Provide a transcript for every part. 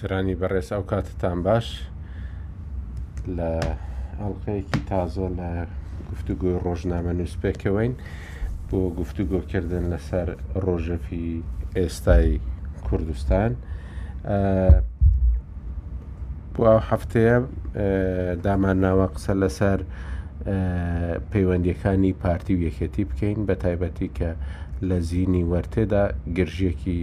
بیسەرانی بەڕێز ئەو کاتتان باش لە ئەڵلقەیەکی تازە لە گفتوگۆی ڕۆژنامە نووسپێکەوەین بۆ گفتوگۆکردن لەسەر ڕۆژەفی ئێستای کوردستان. بۆ ئەو هەفتەیە دامان ناوە قسە لەسەر پەیوەندیەکانی پارتی و یەکێتی بکەین بە تایبەتی کە لە زیینی وەرتێدا گرژێکی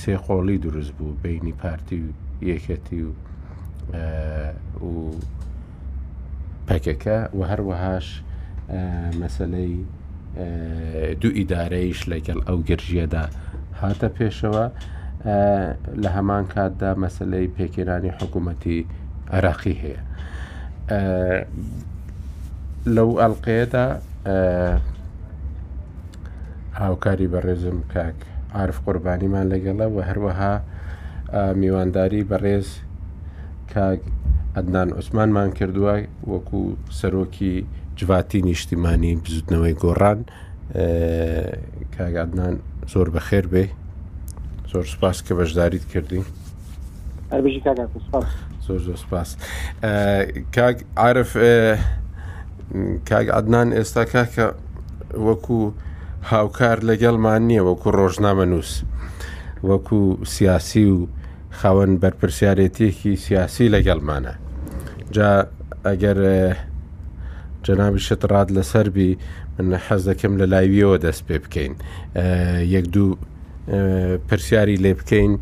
سێ قۆڵی دروست بوو بینی پارتی و یەکێتی و و پەکەکە و هەروەهاش مەسلەی دوو ئیدارەیش لەگەڵ ئەو گرژیەدا هاتە پێشەوە لە هەمان کاتدا مەسلەی پێکێرانی حکوومەتی عراقی هەیە لەو ئەلقەیەدا هاوکاری بەڕێزم کاک عرف قوربانیمان لەگەڵە و هەروەها میوانداری بەڕێز کاک عەدنان عوسمانمان کردووە وەکو سەرۆکی جڤاتی نیشتیمانی بزوتنەوەی گۆڕان کاک عەدنان زۆر بەخێر بێ زۆر سپاس کە بەشداریت کردین هەربژی کاک عەکو سپاس زۆر زۆر سپاس کاک عارف کاک عدنان ئێستا کاکە وەکو هاوکار لەگەڵمان نییە وەکو ڕۆژنامە نووس وەکو سیاسی و خاوەن بەرپرسیارێتیەکی سیاسی لەگەڵمانە جا ئەگەر جەنابی شت ڕات لەسەر بی من حەز دەکەم لە لایویەوە دەست پێ بکەین یەک دوو پرسیاری لێ بکەین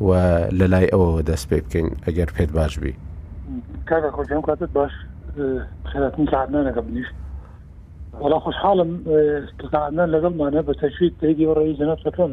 و لە لای ئەوەوە دەست پێ بکەین ئەگەر پێت باش بی کاکە خۆجان کاتت باش خێراتنی کارنانەکە بنیش وڵا خۆشحاڵم تکانە لەگەڵمانە بە تەشویت تێدی وڕێی جەنەتەکەم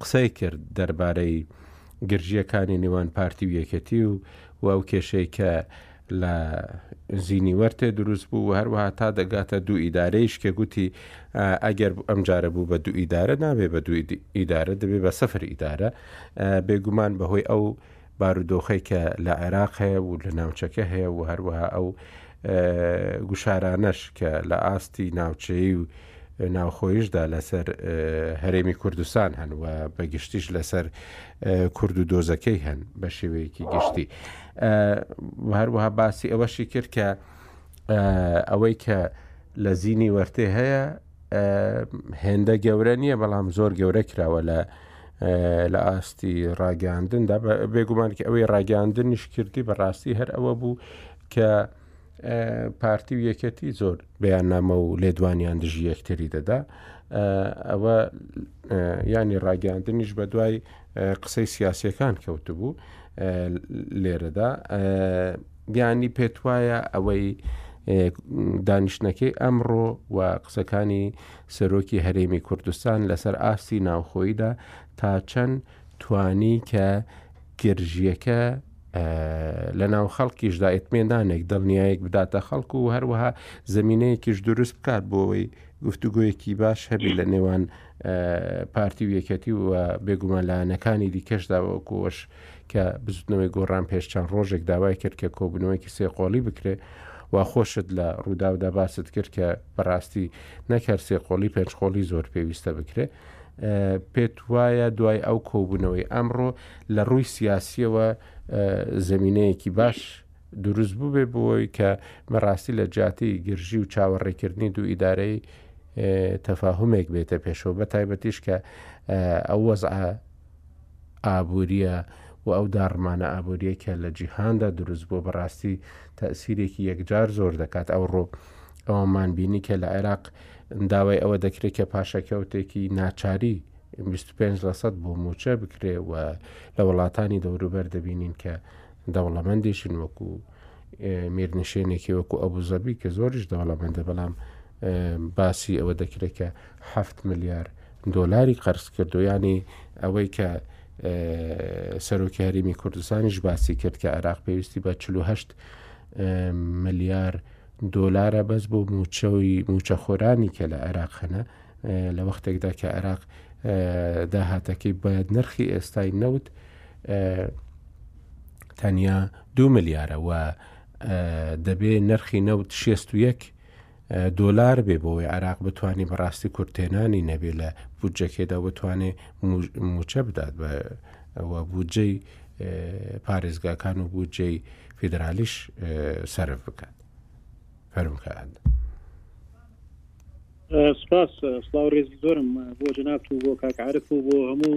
قسەی کرد دەربارەی گرژییەکانی نێوان پارتی و یەکەتی و و ئەو کێشەی کە لە زینی وەرتێ دروست بوو و هەروەها تا دەگاتە دوو ئیدارەیش کە گوتی ئەگەر ئەم جارە بوو بە دوو ئیدارە نابێ بە دوو ئیدارە دەبێ بە سەفر ئیدارە بێگومان بەهۆی ئەو بارودۆخەی کە لە عێراق هەیە و لە ناوچەکە هەیە و هەروەها ئەو گوشارانەش کە لە ئاستی ناوچەیی و ناوخۆیشدا لەسەر هەرێمی کوردستان هەن و بە گشتیش لەسەر کورد و دۆزەکەی هەن بە شێوەیەکی گشتی هەروەها باسی ئەوەشی کرد کە ئەوەی کە لە زینی وەرتێ هەیە هێندە گەورە نییە بەڵام زۆر گەورە کراوە لە لە ئاستی ڕاگەاندندا بێگومانکە ئەوەی ڕاگەاندن نیشکردی بەڕاستی هەر ئەوە بوو کە پارتی و یەکەتی زۆر بەیاننامە و لێدوانیان دژی یەکتری دەدا ئەوە ینی ڕاگەاندنیش بە دوای قسەی سیاسیەکان کەوتبوو لێرەدا دیانی پێت وایە ئەوەی دانیشتەکەی ئەمڕۆ و قسەکانی سەرۆکی هەرێمی کوردستان لەسەر ئاستی ناوخۆیدا تا چەند توانی کە گرژیەکە لە ناو خەڵکیشدا ئتمێندانێک دڵنیایەک بداتە خەڵک و هەروەها زمینەیەکیش دروست بکات بۆەوەی گفتوگویەکی باش هەبی لە نێوان پارتی و یەکێتی و بێگومان لایەنەکانی دیکەش داوەکوەش کە بزوتنەوەی گۆڕان پێش چەند ڕۆژێک داوای کرد کە کۆبنەوەیکی سێ قۆڵی بکرێ و خۆشت لە ڕووداودا باست کرد کە بەڕاستی نەکەر سێ قۆڵی پێنج قۆڵی زۆر پێویستە بکرێ پێت وایە دوای ئەو کۆبوونەوەی ئەمڕۆ لە ڕووی سیاسیەوە زمینەیەکی باش دروست بووبێ بۆی کە بەڕاستی لە جیاتی گرژی و چاوەڕێکردنی دوو ئیدارەی تەفاهمێک بێتە پێشەوە بە تایبەتیش کە ئەو وەزعە ئابووریە و ئەو داڕمانە ئابووریە کە لە جیهاندا دروست بووە بەڕاستی تەسیرێکی یەکجار زۆر دەکات ئەو ڕۆ ئەومان بینی کە لە عێراق داوای ئەوە دەکرێت کە پاشەکەوتێکی ناچاری 25 لەسەد بۆ موچە بکرێ و لە وڵاتانی دەوروبەر دەبینین کە دەوڵەمەندێکن وەکو میرنشێنێکی وەکو ئەبوزەبی کە زۆریش دەوڵەمەندە بەڵام باسی ئەوە دەکرێت کە ه ملیار دۆلاری قەرز کردو ینی ئەوەی کە سەرۆکی هەرمی کوردستانیش باسی کرد کە عێراق پێویستی بە 48 ملیار دۆلارە بەس بۆ موچەوی موچەخۆرانی کە لە عێراق هەنە لە وەختێکدا کە عێراق داهاتەکەی باید نرخی ئێستای نەوت تەنیا دوو ملیارە و دەبێ نرخی نەوت 61 دۆلار بێ بۆی عراق بتانی بەڕاستی کورتێنانی نەبێ لە بودجەکێدا بتوانێ موچە بدات بە بودجەی پارێزگاکان و بودجەی فیدرالیش سرف بکات فەرمکات. سپاس سلااو ڕێزی زۆرم بۆ جنات و بۆ کاکعاعرف و بۆ هەموو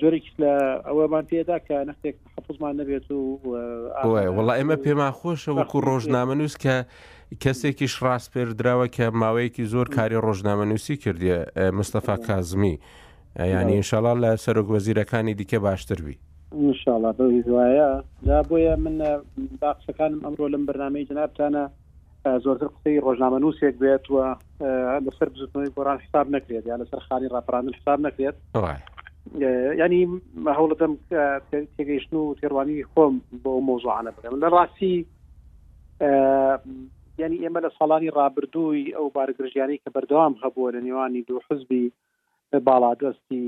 جۆرێکیش لە ئەوەمان پێدا کە نەختێک حەفزمان نەبێت و وڵا ئێمە پێمان خۆشە وەکو ڕۆژنامە نووس کە کەسێکیش ڕاستپێردراوە کە ماوەیەکی زۆر کاری ڕۆژنامە نووسی کردیە مستەفا کازمی ینی ئینشاڵا لە سەرۆک وەزیرەکانی دیکە باشتر بی انشاءڵە بەوی دوایە جا بۆیە من باقسەکانم ئەمڕۆ لەم بەرنمەی جنابتانە زۆرتر قسەی ڕۆژنامەنووسێک بێت و لەسەر بزوتنەوەی گۆران حساب نەکرێت یا لەسەر خانی ڕاپەراندن حساب نەکرێت ینی هەوڵدەم تێگەیشتن و تێڕوانی خۆم بۆ مۆزوعانە بگەم لە ڕاستی ینی ئێمە لە ساڵانی ڕابردووی ئەو بارگرژیانی کە بەردەوام هەبووە لە نێوانی دوو حزبی باڵادەستی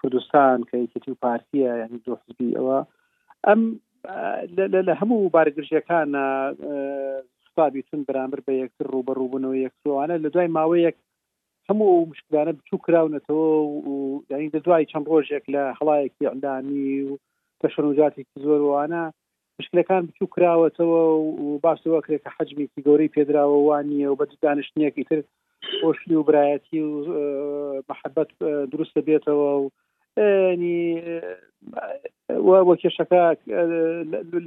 کوردستان کە یەکێتی و پارتیە یعنی دو حزبی ئەوە ئەم لە هەموو بارگرژیەکان خطابی تون بەرامبەر بە یەکتر ڕوبەڕوبوونەوە یەکتروانە لە دوای ماوەیەک هەموو ئەو مشکلانە بچوو کراونەتەوە و یعنی لە دوای چەند ڕۆژێک لە هەڵایەکی ئەلامی و تەشەنوجاتێکی زۆر وانە مشکلەکان بچوک کراوەتەوە و باس لەوە کرێت کە حەجمێکی گەورەی پێدراوە وا نییە و بە دانیشتنێکی تر خۆشی و برایەتی و محەبەت دروست دەبێتەوە و وە کێشەکە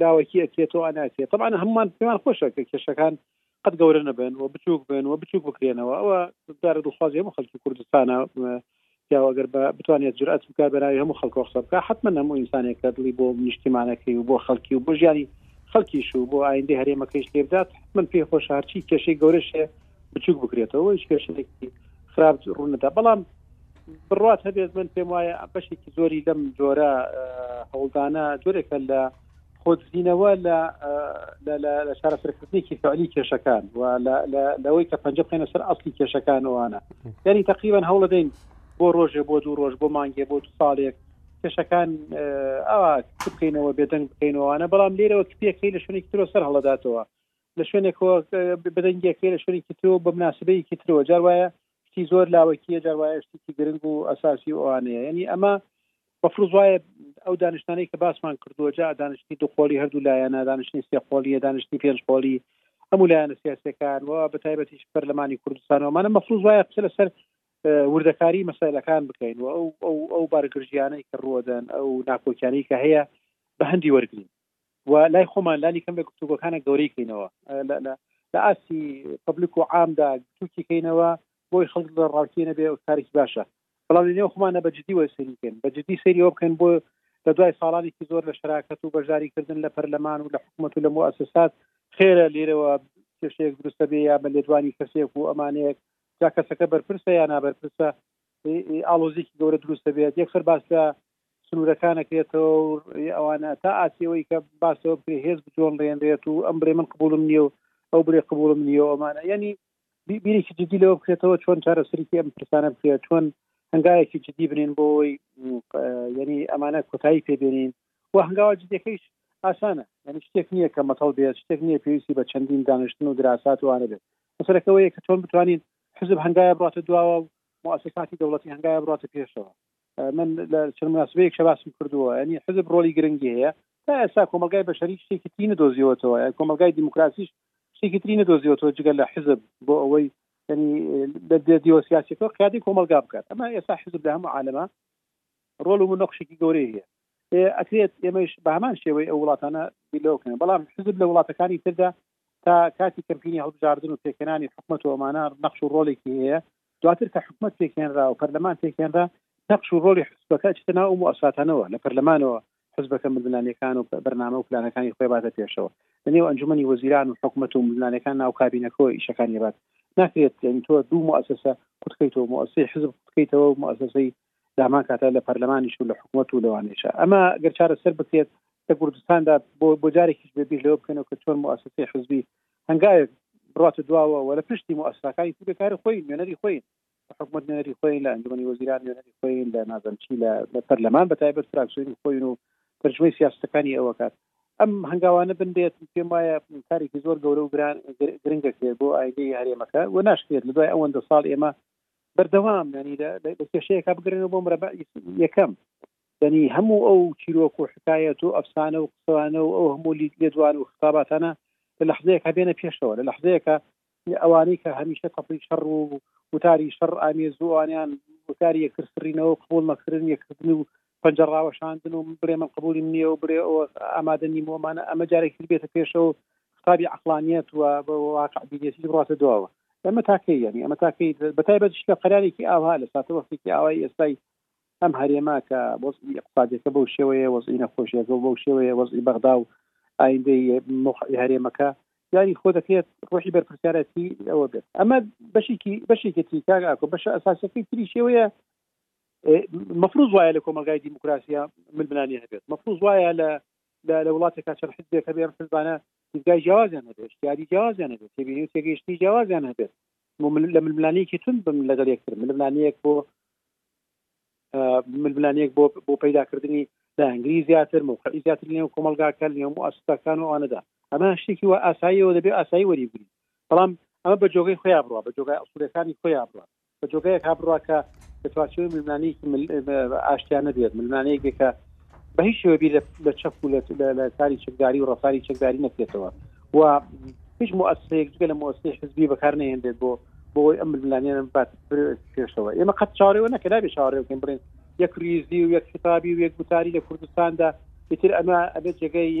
لاوەکی ئەکرێتەوە ناکرێت طبعا هەمومان پێمان خۆشە کە کێشەکان قەت گەورە نەبن و بچووک بن و بچووک بکرێنەوە ئەوە دیارە دڵخوازی هەموو خەڵکی کوردستانە پیاوەگەر بە بتوانێت جرئت بکە بەناوی هەموو خەڵکۆ قسە بکە حتمما هەموو ئینسانێک کە دڵی بۆ نیشتیمانەکەی و بۆ خەڵکی و بۆ ژیانی خەڵکیش و بۆ ئایندی هەرێمەکەیش لێبدات من پێی خۆش هەرچی کێشەی گەورەشێ بچووک بکرێتەوە هیچ کێشەیەکی خراپ ڕوونەدا بەڵام بڕات هەبێت من پێم وایە بەشێکی زۆری لەم جۆرە هەوڵدانە جۆرێکە لە خۆدزینەوە لە لە چارەسەرکردنێکی فعلی کێشەکان و لەوەی کە پەنج بخێنە سەر ئەاصلی کێشەکانەوەوانە یاری تقریبان هەوڵەدەین بۆ ڕۆژێ بۆ دوو ڕۆژ بۆ مانگێ بۆ دو ساڵێک کێشەکان ئەوە بکەینەوە بێدەنگ بکەینەوەوانە بەڵام لێرەوە کپێکەی لە شوێنێکی ترۆ سەر هەڵداتەوە لە شوێنێکەوە بدەنگێکی لە شوێنێکی ترۆ بە مناسبەیەکی ترەوە جار وایە شتی زۆر لاوەکیە جاروایە شتیکی گرنگ و ئەساسی و ئەوانەیە یعنی ئەمە بەفرز وایە ئەو دانیشتانەی کە باسمان کردووە جا دانیشتنی دوخۆلی هەردوو لایەنە دانیشتنی سێ قۆلیە دانیشتنی پێنج قۆلی هەموو لایەنە سیاسەکان و بە تایبەتیش پەرلەمانی کوردستانەوەمانە مەفروز وایە قسە لەسەر وردەکاری مەسایلەکان بکەین و ئەو ئەو ئەو بارگرژیانەی کە ڕوەدەن ئەو ناکۆکیانی کە هەیە بە هەندی وەرگین و لای خۆمان لانی کەم لە گفتوگۆکانە گەورەی کەینەوە لە ئاسی پبلک و عامدا توکی کەینەوە بۆی خەڵک لە ڕاوکیە نەبێ و کارێکی باشە بەڵام لە نێو خۆمانە بە جددی وە سەری بکەین بە جددی سەریەوە بکەن بۆ لە دوای ساڵانێکی زۆر لە شراکەت و بەشداریکردن لە پەرلەمان و لە حکوومەت و لە موسسات خێرە لێرەوە کێشەیەک دروستە بێ یا بە لێدوانی کەسێک و ئەمانەیەک جا کەسەکە بەرپرسە یا نابەرپرسە ئاڵۆزیکی گەورە دروستە بێت یەکسەر باس لە سنوورەکانەکرێتەوە و ئەوانە تا ئاسیەوەی کە باسەوە بکرێت هێز بجۆن ڕێنرێت و ئەم بڵێ من قبولم نییە و ئەو بڵێ قبولم نییە ئەمانە ینی بیرێکی جدی لەوە بکرێتەوە چۆن چارەسەرکی ئەم پرسانە بکرێت چۆن هەنگایەکی جدی بنین بۆی ینی ئەمانە کۆتایی پێبێنین و هەنگاوە جدەکەیش ئاسانە یعنی شتێک نییە کە مەتەڵ بێت شتێک نییە پێویستی بە چەندین دانیشتن و دراسات وانە بێت مەسەرەکەەوەیە کە چۆن بتوانین حزب هەنگایە بڕاتە دواوە و مؤسساتی دەوڵەتی هەنگایە بڕاتە پێشەوە من لە چەند مناسبەیەک شەباسم کردووە ینی حزب ڕۆلی گرنگی هەیە تا ئێستا کۆمەلگای بەشەری شتێکی تری نەدۆزیەوەتەوە یان کۆمەلگای دیموکراسیش شتێکی تری نەدۆزیەوەتەوە جگە لە حزب بۆ ئەوەی ینی لە دیوە سیاسەکەەوە قیادی کۆمەلگا بکات ئەمە ئێستا حزب لە هەموو عالەمە ڕۆل و نەخشێکی گەورەی هەیە ئەکرێت ئێمەش بە هەمان شێوەی ئەو وڵاتانە بیلۆکەن بەڵام حزب لە وڵاتەکانی تردا تا کاتی کەمپینی هەڵبژاردن و پێکەنانی حکومەت و ئەمانە نەخش و ڕۆلێکی هەیە دواتر کە حکومەت پێکهێنرا و پەرلەمان پێکهێنرا، نەقش و ڕۆڵی حزبەکە ئەچێتە ناو ئەو موئەسساتانەوە، لە پەرلەمانەوە حزبەکە ململانێکان و بەرنامە و پلانەکانی خۆی ئەباتە پێشەوە، لە نێو ئەنجومەنی وەزیران و حکومەت و ململانێکان ناو کابینەکەوە ئیشەکانی ئەبات، ناکرێت یانی تۆ دوو موئەسەسە کوتکەیتەوە، موئەسەسەی حزب کوتکەیتەوە و موئەسەسەی دامان کاتە لە پەرلەمانیش و لە حکومەت و لەوانەیشە ئەمە گەر چارەسەر بکرێت لە کوردستاندا بۆ بۆ جارێکیش بێ بیر لەوە بکەنەوە کە چۆن موئەسەسەی حزبی هەنگاوێک بڕاتە دواوە و لە پشتی موئەسساکانی کرێکاری خۆی نوێنەری خۆی لە حکومەت نوێنەری خۆی لە ئەنجومەنی وەزیران نوێنەری خۆی لە نازەم چی لە پەرلەمان بە تایبەت فراکسیۆنی خۆین و تەرجمەی سیاستەکانی ئەوە کات ئەم هەنگاوانە بنرێت پێم وایە کارێکی زۆر گەورە و گران گرنگە کرێت بۆ ئایدی هەرێمەکە و ناشکرێت لە دوای ئەوەندە ساڵ ئێمە بەردەوام ینی لە کێشەیەکە بگرن بۆ مرەبە یەکەم یەعنی هەموو ئەو چیرۆک و حکایەت و ئەفسانە و قسەوانە و ئەو هەموو لێدوان و خیتاباتانە لە لەحزەیەکا بێنە پێشەوە، لە لەحزەیەکا ئەوانەی کە هەمیشە تەپڵی شەڕ و وتاری شەڕ ئامێز و ئەوانەیان وتاری یەکتر سڕینەوە و قبوڵ نەکردنی یەکتر و پەنجە ڕاوەشاندن و بڵێ من قبوڵیم نییە و بڵێ ئەوە ئامادە نیم و ئەمانە، ئەمە جارێکی تر بێتە پێشەوە و خیتابی عەقڵانییەت و واقعبینیەتیش بڕواتە دواوە. ئەمە تا کەی؟ یەعنی ئەمە تا کەی؟ بەتایبەتیش کە قەرارێکی ئاوها لە ساتەوەختێکی ئاوای ئێستای ئەم هەرێمە کە وەزعی ئیقتسادیەکە بەو شێوەیە، وەزعی نەخۆشیەکە بەو شێوەیە، وەزعی بەغدا و ئایندەی موقعی هەرێمەکە یاری خۆ دەکرێت ڕۆحی بەرپرسیارەتی ئەوە بێت ئەمە بەشێکی بەشێکی تری کاک ئاکۆ بەشە ئەساسەکەی تری شێوەیە مەفروز وایە لە کۆمەلگای دیموکراسیە ململانی هەبێت مەفروز وایە لە لە وڵاتێکا چەند حزبێک هەبێت حزبانە دیدگای جیاوازیان هەبێت یاری جیاوازیان هەبێت تێبینی و تێگەیشتنی جیاوازیان هەبێت لە ململانەیەکی تون بم لەگەڵ یەکتر ململانەیەک بۆ ململانیەک بۆ بۆ پەیداکردنی داهنگری زیاتر موقعی زیاتر لەنێو کۆمەلگاکە لەنێو ئەسستاکان و ئەوانەدا ئەمە شتێکی وە ئاساییەوە دەبێت ئاسایی وەریگری بەڵام ئەمە بە جۆگەی خۆیان بڕە بە جۆگای ئەسولەکانی خۆیان بڕە بە جۆگەیەک ها بڕە کە لە چوارچوی ململانێکی ئاشتیانە بێت ململانەیەکێکە بە هیچ شێوەبی لە چەپ و لە کاری چەکداری و ڕفتاری چەکداری نەکرێتەوە و هیچ مؤسسەیەک جگە لە مؤسسەی حزبی بەکار نەهێنرێت بۆ بۆی ئەم ململانیان بات پێشەوە ئێمە قەت چاڕێەوە نەکە نابێ چاڕێ بکەین بڵێن یەک ریزی و یەک خطابی و یەک گوتاری لە کوردستاندا ئیتر ئەمە ئەبێ جێگەی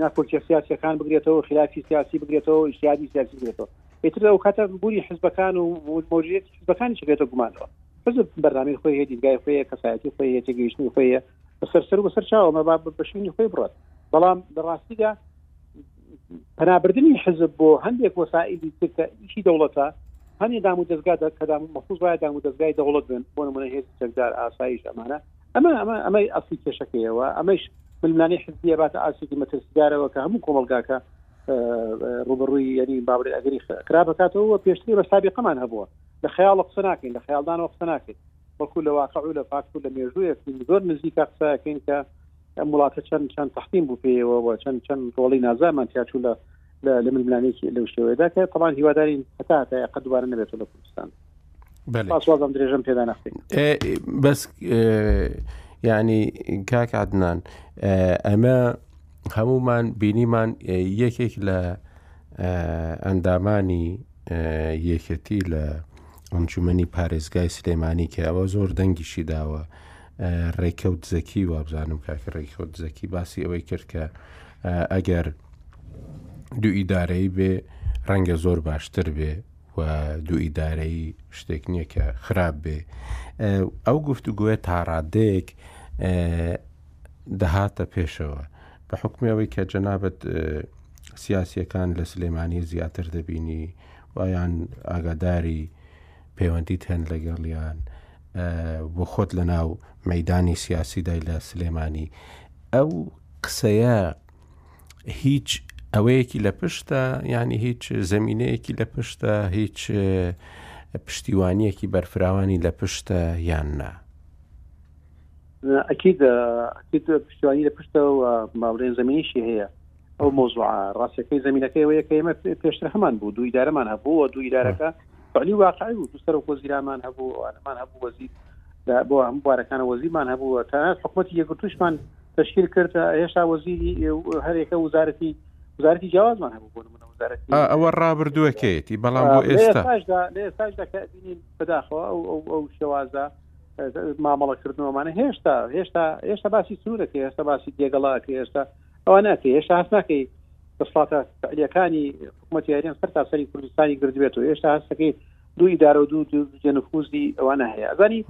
ناکۆکیە سیاسەکان بگرێتەوە خلافی سیاسی بگرێتەوە ئیشتیادی سیاسی بگرێتەوە ئیتر ئەو کاتە بوونی حزبەکان و مۆژێت حزبەکانی شێتە گومانەوە حزب بەرنامی خۆی هەیە دیدگای خۆیە کەسایەتی خۆی هەیە تێگەیشتنی خۆیە بەسەر سەر بەسەر چاوەمە با بەشینی خۆی بڕات بەڵام لە ڕاستیدا پەنابردننی حزب بۆ هەندێک وەسائلی تر کە ئیشی دەوڵەتە هەنێ دام و دەستگا دەکەدام مەخصوص وایە دام و دەستگای دەوڵەت بن بۆ نمونە هێز چەکدار ئاسایش ئەمانە ئەمە ئەمە ئەمەی ئەسی کێشەکەیەوە ئەمەش ململانی حزبیە باتە ئاسێکی مەترسیدارەوە کە هەموو کۆمەلگاکە ڕوبڕووی یعنی بابل ئەگەری خراپ بکاتەوە پێشتری بە سابقەمان هەبووە لە خەیاڵ قسە ناکەین لە خەیاڵدانەوە قسە ناکەین بەڵکو لە واقع و لە فاکت و لە مێژوویەک زۆر نزیکە قسایەکەین کە ئەم وڵاتە چەند چەند تەحتیم بوو پێیەوە و چەند چەند ڕۆڵی نازامان تیاچوو لە لە ململانێکی لەو شێوەیەدا کە تەمان هیوادارین هەتا هەتا قە دووارە نەبێتەوە لە کوردستان پاسوازم درێژم پێدا نەخی بەس ینی کاک عدنان ئەمە هەمومان بینیمان یەکێک لە ئەندامانی یەکێتی لە ئەنجومەنی پارێزگای سلێمانی کە ئەوە زۆر دەنگیشی داوە ڕێکەوت زەکی وابزانم کاکە ڕێکەوت زەکی باسی ئەوەی کرد کە ئەگەر دوو ئیدارەی بێ ڕەنگە زۆر باشتر بێ و دوو ئیدارەی شتێک نییە کە خراپ بێ ئەو گفتوگوێ تاڕادەیەک دەهاتە پێشەوە بە حکومی ئەوەی کە جەنابەت سیاسیەکان لە سلێمانی زیاتر دەبینی وایان ئاگاداری پەیوەندیت هەن لەگەڵیان بۆ خۆت لە ناو مەدانی سیاسیدای لە سلێمانی ئەو قسەیە هیچ ئەوەیەکی لە پشتە ینی هیچ زمینەیەکی لە پشتە هیچ پشتیوانیەکی بەرفراوانی لە پشتە یان نا. ئەکید ئەکید پشتیوانی لە پشتە و ماڵێن زمینیشی هەیە ئەو مۆزوع ڕاستەکەی زمینەکەی ئەوەیە کە ئێمە پێشتر هەمان بوو دوو ئیدارەمان هەبوو دوو ئیدارەکە فعلی واقعی بوو دوو سەر و کۆزیرامان هەبوو ئەمان هەبوو وەزیر بۆ هەم بوارەکانە وەزیرمان هەبوو تا حکوومەتی یەکگرتوشمان تشکیل کرد هێشتا وەزیری هەرێکە وزارەتی وزارەتی جیاوازمان هەبوو بۆ منە وزارەتی ئەوە ڕابردووەکەیەتی بەڵام بۆ ئێستا بەداخەوە ئەو شێوازە مامەڵەکردنەوەمانە هێشتا هێشتا هێشتا باسی سنوورەکە هێشتا باسی دێگەڵاکە هێشتا ئەوە ناکە هێشتا هەست ناکەی دەسڵاتە فعلیەکانی حکوومەتتی هەرێم سەر تا سەری کوردستانی گردبێت و هێشتا هەستەکەی دوو ئیدارە و دوو جێنفوزی ئەوانە هەیە زانی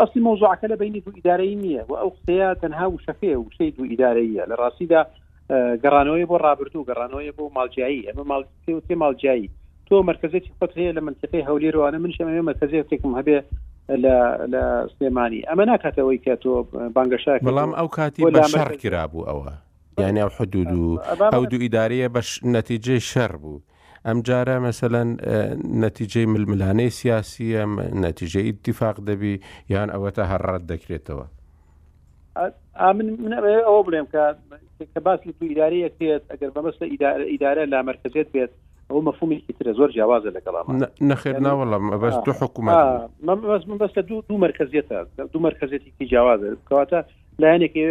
ئەستی مۆزوعەکە لە بینی دوو ئیدارەی نییە و ئەو قسەیە تەنها وشەکەی وشەی دوو ئیدارەیە لە ڕاستیدا گەڕانەوەی بۆ ڕابردوو گەڕانەوەی بۆ ماڵجایی ئەمە ماڵ پێ وتێ ماڵجایی تۆ مرکزێتی خۆت هەیە لە منتیقی هەولێرەوانە منش ئەمێ مرکزێتێکم هەبێ لە سلێمانی ئەمە ناکاتەوەی کە تۆ بانگەشا بەڵام ئەو کاتی بە شەڕ کرا بوو ئەوە یانیا و حدود و ئەو دوو ئیدارەیە بە نەتیجەی شەڕ بوو ئەم جارە مەسەەن نەتیجەی ململانەی سیاسیە نەتیجە ئیتیفاق دەبی یان ئەوەتە هەر ڕەت دەکرێتەوە من ئەوە بڵێم کە کە باس لە ئیدارە یەکێت ئەگەر بەمەستە ئیدارە لا مرکزێت بێت ئەو مەفهومێکی ترە زۆر جیاوازە لەگەڵام نەخێر ناوەڵام بەس دو حکوومەت بەستە دوو دوو مرکزیەتە دوو مرکزێتێکی جیاوازە کەواتە لایەنێکی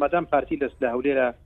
مادام پارتی لەس لە هەولێرە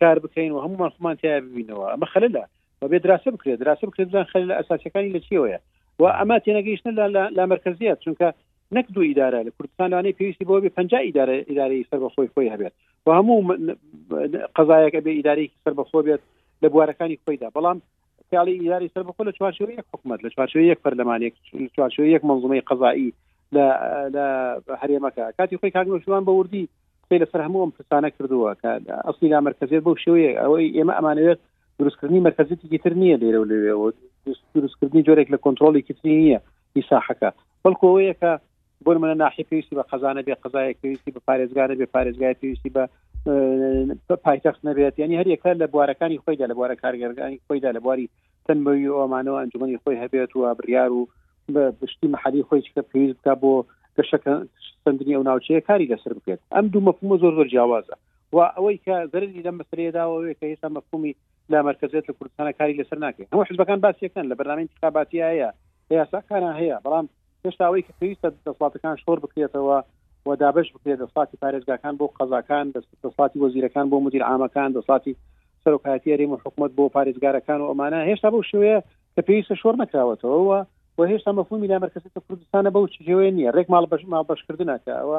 کار بکەین و هەمومان خۆمان تیا ببینەوە ئەمە خەلە بەبێ دراسە بکرێت دراسە بکرێت بزان خەل لە ئەساسەکانی لە چیەوەیە و ئەمە تێنەگەیشتن لە مرکزیت چونکە نەک دوو ئیدارە لە کوردستانانەی پێویستی بۆ بێ پنج ئیدارە ئیدارەی سەر بە خۆی خۆی هەبێت و هەموو قەزایەکە بێ ئیدارەیەکی سەر بەخۆ بێت لە بوارەکانی خۆیدا بەڵام پیاڵی ئیداری سەربەخۆ لە چوارچێوەی یەک حکومەت لە چوارچێوەی یەک پەرلەمانێک لە چوارچێوەی یەک منزومەی قەزایی لە لە هەرێمەکە کاتی خۆی کاگنۆشوان بە وردی قسەی لەسەر هەموو ئەم پرسانە کردووە کە ئەسلی لا مرکزیت بەو شێوەیە ئەوەی ئێمە ئەمانەوێت دروستکردنی مرکزیتێکی تر نییە لێرە و لەوێەوە دروستکردنی جۆرێک لە کۆنتترۆلێکی تری نییە هی ساحەکە بەڵکۆەیەکە بۆ نمونە ناحیە پێویستی بە قەزا نەبێ قەزایەک پێویستی بە پارێزگا نەبێ پارێزگای پێویستی بە پایتەخت نەبێت یعنی هەریەکە لە بوارەکانی خۆیدا لە بوارە کارگەرگانی خۆیدا لە بواری تەنمەوی ئەومانەوە ئەنجومی خۆی هەبێت و بڕیار و بە بشتی محلی خۆی کە پێویست بکە بۆ گەشەکە سندنی ئەو ناوچەیە کاری لەسەر بکرێت ئەم دوو مەفهمە زۆر زۆر جیاوازە و ئەوەی کە زەرری لەم مەسلەیەداوەوەێ کە ئێستا مەفهومی لا مەرکەزێت لە کوردستانە کاری لەسەر ناکەین هەموو حزبەکان باسیەکەن لە بەرنامەی انتخاباتی هەیە یاساکانە هەیە بەڵام هێشتا ئەوەی کە پێویستە دەسڵاتەکان شۆر بکرێتەوە و دابش بکرێت دەسڵاتی پارێزگاکان بۆ قەزاکان دەسڵاتی وەزیرەکان بۆ مدیر عامەکان دەسڵاتی سەرۆکایەتی هەرێم و حکوومەت بۆ پارێزگارەکان و ئەمانە هێشتا بەو شوەیە کە پێویستە شۆر نەکراوەتەوە و هێشتا مەفهومی لامەرکەسێتە کوردستانە بەو چێوەیە نییە ڕێک ماڵ بەش ماڵ بەشکردنەکە ئەوە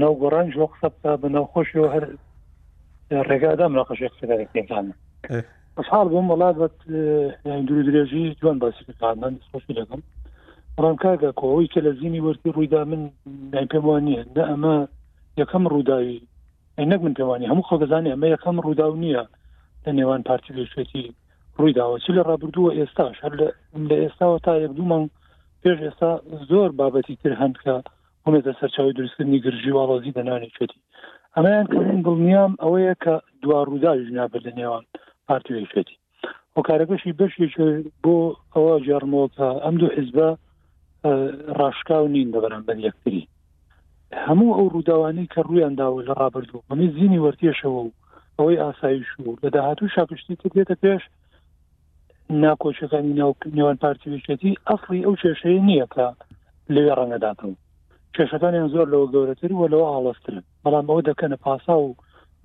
ناو گۆڕان ژۆ قسە بکە بە ناو خۆشیەوە هەر ڕێگادام لە قەشێ قسەکاری پێزانە خۆشحاڵ بووم وڵات بە دوور درێژی جوان باسی بکان من خۆشی دەکەم بەڵام کاگە کۆەوەی کە لە زیینی وەرتی ڕوویدا من پێم وان نییە نە ئەمە یەکەم ڕووداوی نەک من پێوانی هەموو خەڵگەزانانی ئەمە یەکەم ڕووداو نییە لە نێوان پارتی بێشێتی ڕوویداوە چ لە ڕابردووە ئێستاش هەر لە ئێستاوە تا یەک دوو مانگ پێش ئێستا زۆر بابەتی تر هەندکە ببێتە سەرچاوی دروستکردنی گرژی و ئاڵۆزی بە ناو نێچێتی ئەمەیان کە من دڵنیام ئەوەیە کە دوا ڕووداویش نابێت لە نێوان پارتی و یەکێتی هۆکارەکەشی بەشێک بۆ ئەوە جارمەوە کە ئەم دوو حیزبە ڕاشکاو نین بە بەرامبەر یەکتری هەموو ئەو ڕووداوانی کە ڕویان داوە لە ڕابردوو هەمی زیینی وەرتێشەوە و ئەوەی ئاسایش و لە داهاتوو شاپشتی کردێتە پێش ناکۆکیەکانی ناو نێوان پارتی ویشێتی ئەفڵی ئەو کێشەیە نییە کە لەوێ ڕەنگەداتەوە کێشەکانیان زۆر لەوە گەورەتر و لەوە ئاڵسترن بەڵام ئەوە دەکەنە پاسا و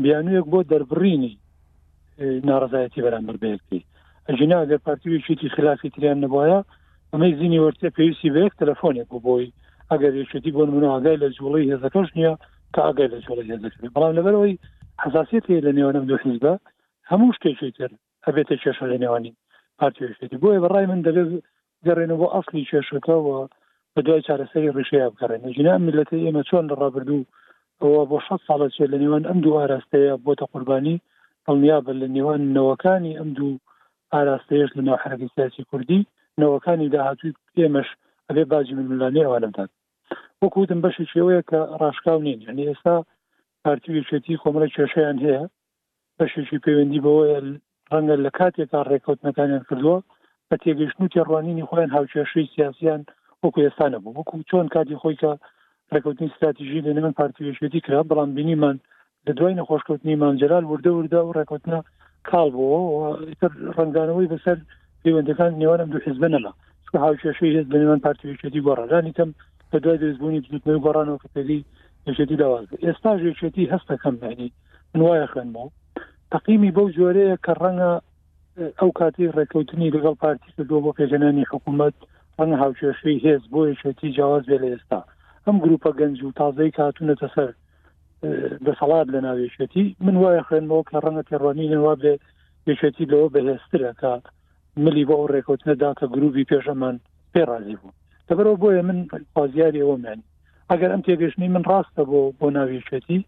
بیانویەک بۆ دەربڕینی ناڕزایەتی بەرامبەر بەیەکتی ئەجینا گەر پارتی ویشێتی خلافی تریان نەبواە ئەمەی زیینی وەرتە پێویستی بە یەک تەلەفۆنێک بۆ بۆی ئەگەر یەکێتی بۆن من ئاگای لە جوڵی هێزەکەش نییە کە ئاگای لە جوڵی هێزەکە بەڵام لەبەرەوەی حساسیت لە نێوانم دو حیزبە هەموو شتێکی تر ئەبێتە کێشە لە نێوانی پارتی و یەکێتی بۆیە بە ڕای من دەبێت گەڕێنە بۆ ئەسلی کێشەکە و بە دوای چارەسەری ڕیشەیە بگەڕێن جینا میلەتی ئێمە چۆن لە ڕابردوو ئەوە بۆ شە ساڵە چێت لە نێوان ئەم دوو ئاراستەیە بۆتە قوربانی دڵنیا بە لە نێوان نەوەکانی ئەم دوو ئاراستەیەش لە ناو حرەکە سیاسی کوردی نەوەکانی داهاتووی ئێمەش ئەبێ باجی ململانێ ئەوانە بدات وەکوتم بەشێکی ئەوەیە کە ڕاشکاو نین یعنی ئێستا پارتی وێچێتی کۆمەڵە کێشیان هەیە بەشێکی پەیوەندی بەوەیە ڕەنگە لە کاتێکا ڕێککەوتنەکانیان کردووە بە تێگەیشتن و تێڕوانینی خۆیان هاوکێشەی سیاسیان وەکو ئێستا نەبوو وەکو چۆن کاتی خۆی کە ڕێکوتنی ستراتیژی لە نێوان پارتیوێشێتی کرا بەڵام بینیمان لە دوای نەخۆشکەوتنی مامجلال وردە وردە و ڕێکوتنە کاڵ بووە ڕنگدانەوەی بەسەر پەیوەندەکان نێوانم دوو حزبە نەما چکە هاوکێشەی هێز لە نێوان پارتیوێشێتی گۆڕەلانی کەم لە دوای دەستبوونی بزوتنەوەی گۆڕانەوە کە پێگەی یەکێتی داواز ئێستا ژێکێتی هەستەکەم معنی من وایە خوێنمەوە تەقیمی بەو جۆرەیە کە ڕەنگە ئەو کاتی ڕێککەوتنی لەگەڵ پارتی کردو بۆ پێژەنانی حکوومەت ڕەنگە هاوکێشەی هێز بۆ یەکێتی جیاواز بێ لە ئێستا ئەم گروپە گەنج و تازەی کاتونەتە سەر دەسەڵات لە ناوێشێتی من وایە خوێنمەوە کە ڕەنگە تێڕوانینەوە بێ یەکێتی لەوە بەهێزترە کە ملی بۆ ئەو ڕێکەوتنە دا کە گرووبی پێش ئەمان پێ ڕازی بوو لەبەرەوە بۆیە من خوازیاری ئەوەمیانی ئەگەر ئەم تێگەشتنی من ڕاستە بۆ بۆ ناویەکێتی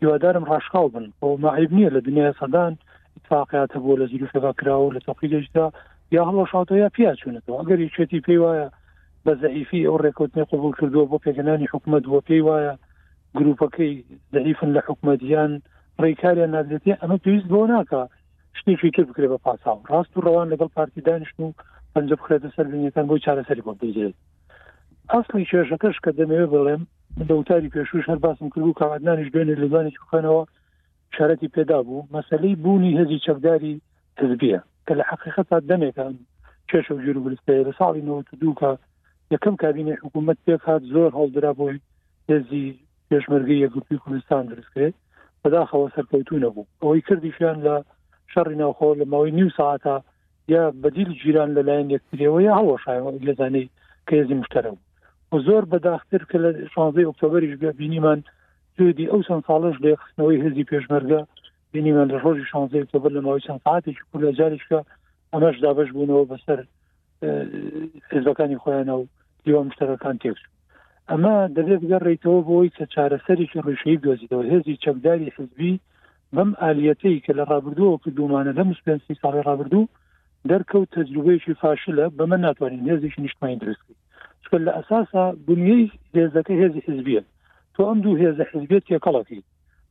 هیوادارم ڕاشکاو بن بۆ ماعیب نییە لە دنیای سەدان اتفاقیاتە بۆ لە زیروفەکە کراوە لە تۆقی دەشدا یا هەڵۆ شاتۆ یا پیاچوونەوە ئەگەر یەکێتی پێی وایە بە زەعیفی ئەو ڕێکوتنی قوبول کردووە بۆ پێگەنانی حکوومەت بۆ پێی وایە گروپەکەی زەعیفن لە حکوومەتیان ڕێکاریان نادرێتی ئەمە پێویست بۆ ناکە شتێکی تر بکرێت بە پاساو ڕاست و ڕەوان لەگەڵ پارتی دانیشتن و پەنجە بخرێتە سەر بینیەکان بۆی چارەسەری بۆ بدەیت ئەاصلی کێشەکەش کە دەمەوێت بڵێم من دەوتاری پێشوش هەر باسم کرد و کامادنانیش بێنێ لەزانی چخەنەوە شارەتی پێدا بوو مەسلەی بوونی هەزی چەکداری حزبیە کە لە حقیقەت تا دەمێکان کێشە و جور برستەیە لە ساڵی نەوە دووکە یەکەم کابینی حکوومەت پێکات زۆر هەڵدرا بۆی هێزی پێشمەرگەی یەکگرتووی کوردستان دروست کرێت بەداخەوە سەرکەوتو نەبوو ئەوەی کردیشیان لە شەڕی ناوخۆ لە ماوەی نیو ساعتا یا بەدیل جیران لەلایەن یەکتریەوە یا هەڵەشایەوە لەزانەی کەێزی مشتەرە بوو و زۆر بەداختر کە لە شانزەی ئۆکتۆبریش بینیمان سوێدی ئەو چەند ساڵش لە خستنەوەی هێزی پێشمەرگە بینیمان لە ڕۆژی شانزەی ئۆکتۆبر لە ماوەی چەند ساعتێکی کورە جاریشکە ئەمەش دابش بوونەوە بەسەر حزبەکانی خۆیانە و لیوا مشتەکان تێک ئەمە دەبێت بگەڕیتەوە بۆی کە چارەسەرێکی ڕیشەی دۆزیتەوە هێزی چەکداری حزبی بەم ئالیەتەی کە لە ڕابردووەوە کردومانە لە مسپێنسی ساڵی ڕابردوو دەرکەوت تەجروبەیەکی فاشلە بەمە ناتوانین هێزیشی نیشتمانی دروستکە چکە لە ئەساسا بنیەی هێزەکە هێزی حزبیە تۆ ئەم دوو هێزە حزبێت تێکەڵەکەی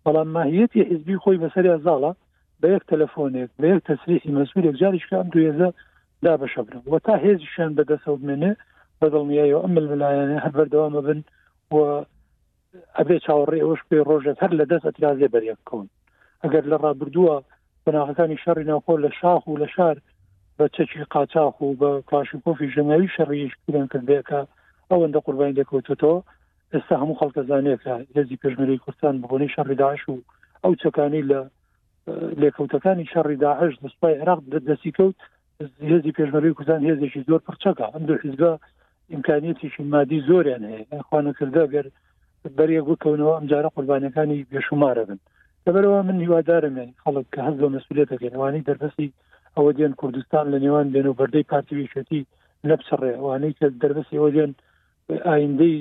بەڵام ماهیەتی حزبی خۆی بەسەریا زاڵە بە یەک تەلەفۆنێک بە یەک تەسریحی مەسوولێک جاریشکە ئەم دوێزە دابەشە بنەوە و تا هێزیشیان بەدەسەوە بمێنێ بەدڵنیایەوە ئەم ململایەنە هەر بەردەوامە بن و ئەبێ چاوەڕێ ئەوش پێ ڕۆژێک هەر لە دەست ئەترازێ بەرێ بکەون ئەگەر لە ڕابردووە بەناغەکانی شەڕی ناوخۆ لە شاخ و لە شار بە چەکی قاچاخ و بە کلاشیکۆفی ژەناوی شەڕیش پیران کردێکە ئەوەندە قوربانی دەکەوتێتەوە ئێستا هەموو خەڵکە زانێکە هێزی پێشمەری کوردستان بۆنی شەڕی داعش و ئەو چەکانی لە لێکەوتەکانی شەڕی داعش لە سوپای عێراق دەستی کەوت هێزی پێشمەری کوردستان هێزێکی زۆر پرچەکە ئەم دوو حیزبە ئیمکانیەتیشی مادی زۆریان هەیە خوانەکردە گەر بەرێک بکەونەوە ئەم جارە قوربانەکانی بێشمارە بن لەبەرەوە من هیوادارم یعنی خەڵک کە هەز بە مەسوولێتەکەی ئەوانەی دەربەسی ئەوە دێن کوردستان لە نێوان بێن و بەردەی پارتی ویشێتی نەپچڕێ ئەوانەی کە دەربەسی ئەوە دێن ئایندەی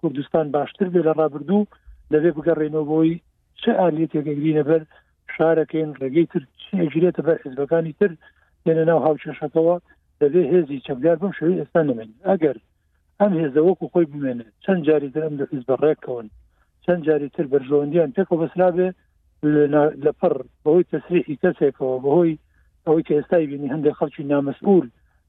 کوردستان باشتر بێ لە ڕابردوو دەبێ بگەڕێنەوە بۆی چ ئالیەتێک گرینە بەر شارەکەین ڕێگەی تر چێگرێتە بەر حزبەکانی تر لێنە ناو هاوچێشەکەەوە دەبێ هێزی چەکدار بەم شوی ئێستا نمێن ئەگەر ئەم هێزە وەکو خۆی بمێنێت چەند جاری درم لە حزب ڕێکەون چەند جاری تر بەرژەوەندیان پێکەوە بەسرابێ لەپڕ بەهۆی تەسریحی کەسێکەوە بەهۆی ئەوەی کە ئێستای بینی هەندێک خەڵکی نامەسئول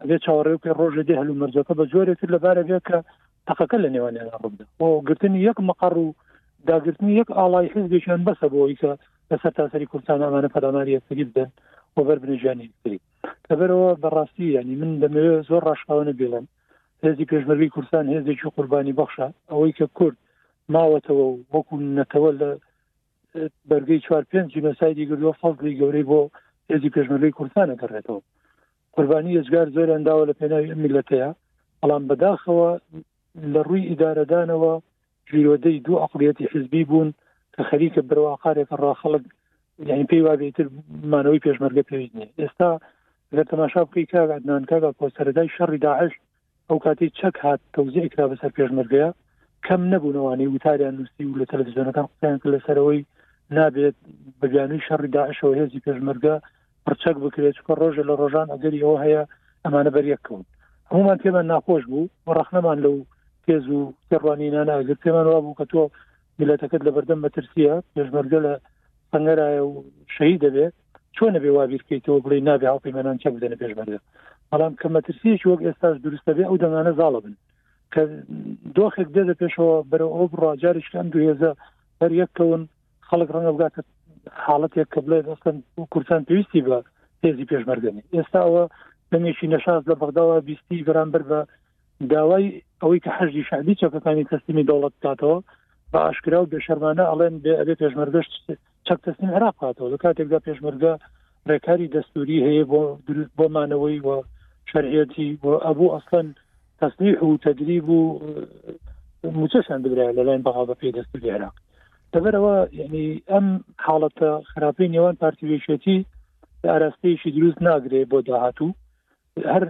ئەبێ چاوەڕێ بکەین ڕۆژێ دێ هەلومەرجەکە بە جۆرێک کرد لەبارە بێت کە تەقەکە لە نێوانیان ڕبدا بۆ گرتنی یەک مەقڕ و داگرتنی یەک ئاڵای حزبێکیان بەسە بۆی کە لەسەر تاسەری کوردستان ئەمانە پەلاماری یەکتری بدەن و بەر بنێژانی یەکتری لەبەرەوە بەڕاستی ینی من دەمەوێت زۆر ڕاشکاوانە بێڵم هێزی پێشمەرگی کوردستان هێزێکی قوربانی بەخشە ئەوەی کە کورد ماوەتەوە و وەکو نەتەوە لە بەرگەی چوار پێنج جینۆسایدی گردووە فەڵگری گەورەی بۆ هێزی پێشمەرگی کوردستانە گەڕێتەوە قوربانی ئێجگار زۆریان داوە لە پێناوی ئەم میلەتەیە بەڵام بەداخەوە لە ڕووی ئیدارەدانەوە ژیرۆدەی دوو عقلیەتی حزبی بوون کە خەریکە بەرەوە ئاقارێکە ڕاخەڵک یعنی پێی واگەیتر مانەوەی پێشمەرگە پێویست نیە ئێستا گەر تەماشا بکەی کاگاتنان کاگا کۆ سەرەدای شەڕی داعش ئەو کاتەی چەک هات تەوزیعی کرا بەسەر پێشمەرگەیە کەم نەبوون ئەوانەی وتاریان نووسی و لە تەلەڤزیۆنەکان قسەیان کرد لەسەرەوەی نابێت بە بیانووی شەڕی داعشەوە هێزی پێشمەرگە پڕچەک بکرێت چکە ڕۆژە لە ڕۆژان ئەگەری ئەوە هەیە ئەمانە بەریەکەون هەمومان پێمان ناخۆش بوو و ڕەخنەمان لەو تێز و تێڕوانینانە ئەگر پێمان وا بوو کە تۆ میلەتەکەت لە بەردەم مەترسیە پێشمەرگە لە سەنگەرایە و شەهید دەبێت چۆنە بێ وابیرکەیتەوە بڵێ نابێ هاوپەیمانان چەک بدەنە پێشمەرگە بەڵام کە مەترسیەکی وەک ئێستاش دروستە بێ ئەو دەنگانە زاڵە بن کە دۆخێک دێ دە پێشەوە بەرە ئەو بڕاجارش ئەم دوو هێزە هەر یەککەون خەڵک ڕەنگە بگاتە حاڵەتێک کە بڵێ دەستن کورسان پێویستی بە هێزی پێشمەرگەنی ئێستا ئەوە دەنگێکی نەشاز لە بەغداوە بیستی بەرامبەر بە داوای ئەوەی کە حەجی شعبی چەکەکانی تەستیمی دەوڵەت داتەوە بە ئاشکرا و بێشەرمانە ئەڵێن بێ ئەبێ پێشمەرگەشت چەک تەسلیم عێراق بکاتەوە لە کاتێکدا پێشمەرگە ڕێکاری دەستوری هەیە بۆ دروست بۆ مانەوەی و شەرعەتی بۆ ئەبوو ئەسڵەن تەسلیح و تەدریب و موچەشان دەبرا لەلایەن بەغا بە پێی دەستوری عێراق دەبەرەوە یعنی ئەم حاڵەتە خراپەی نێوان پارتیوێشێتی ئاراستەیەکی دروست ناگرێت بۆ داهاتوو هەر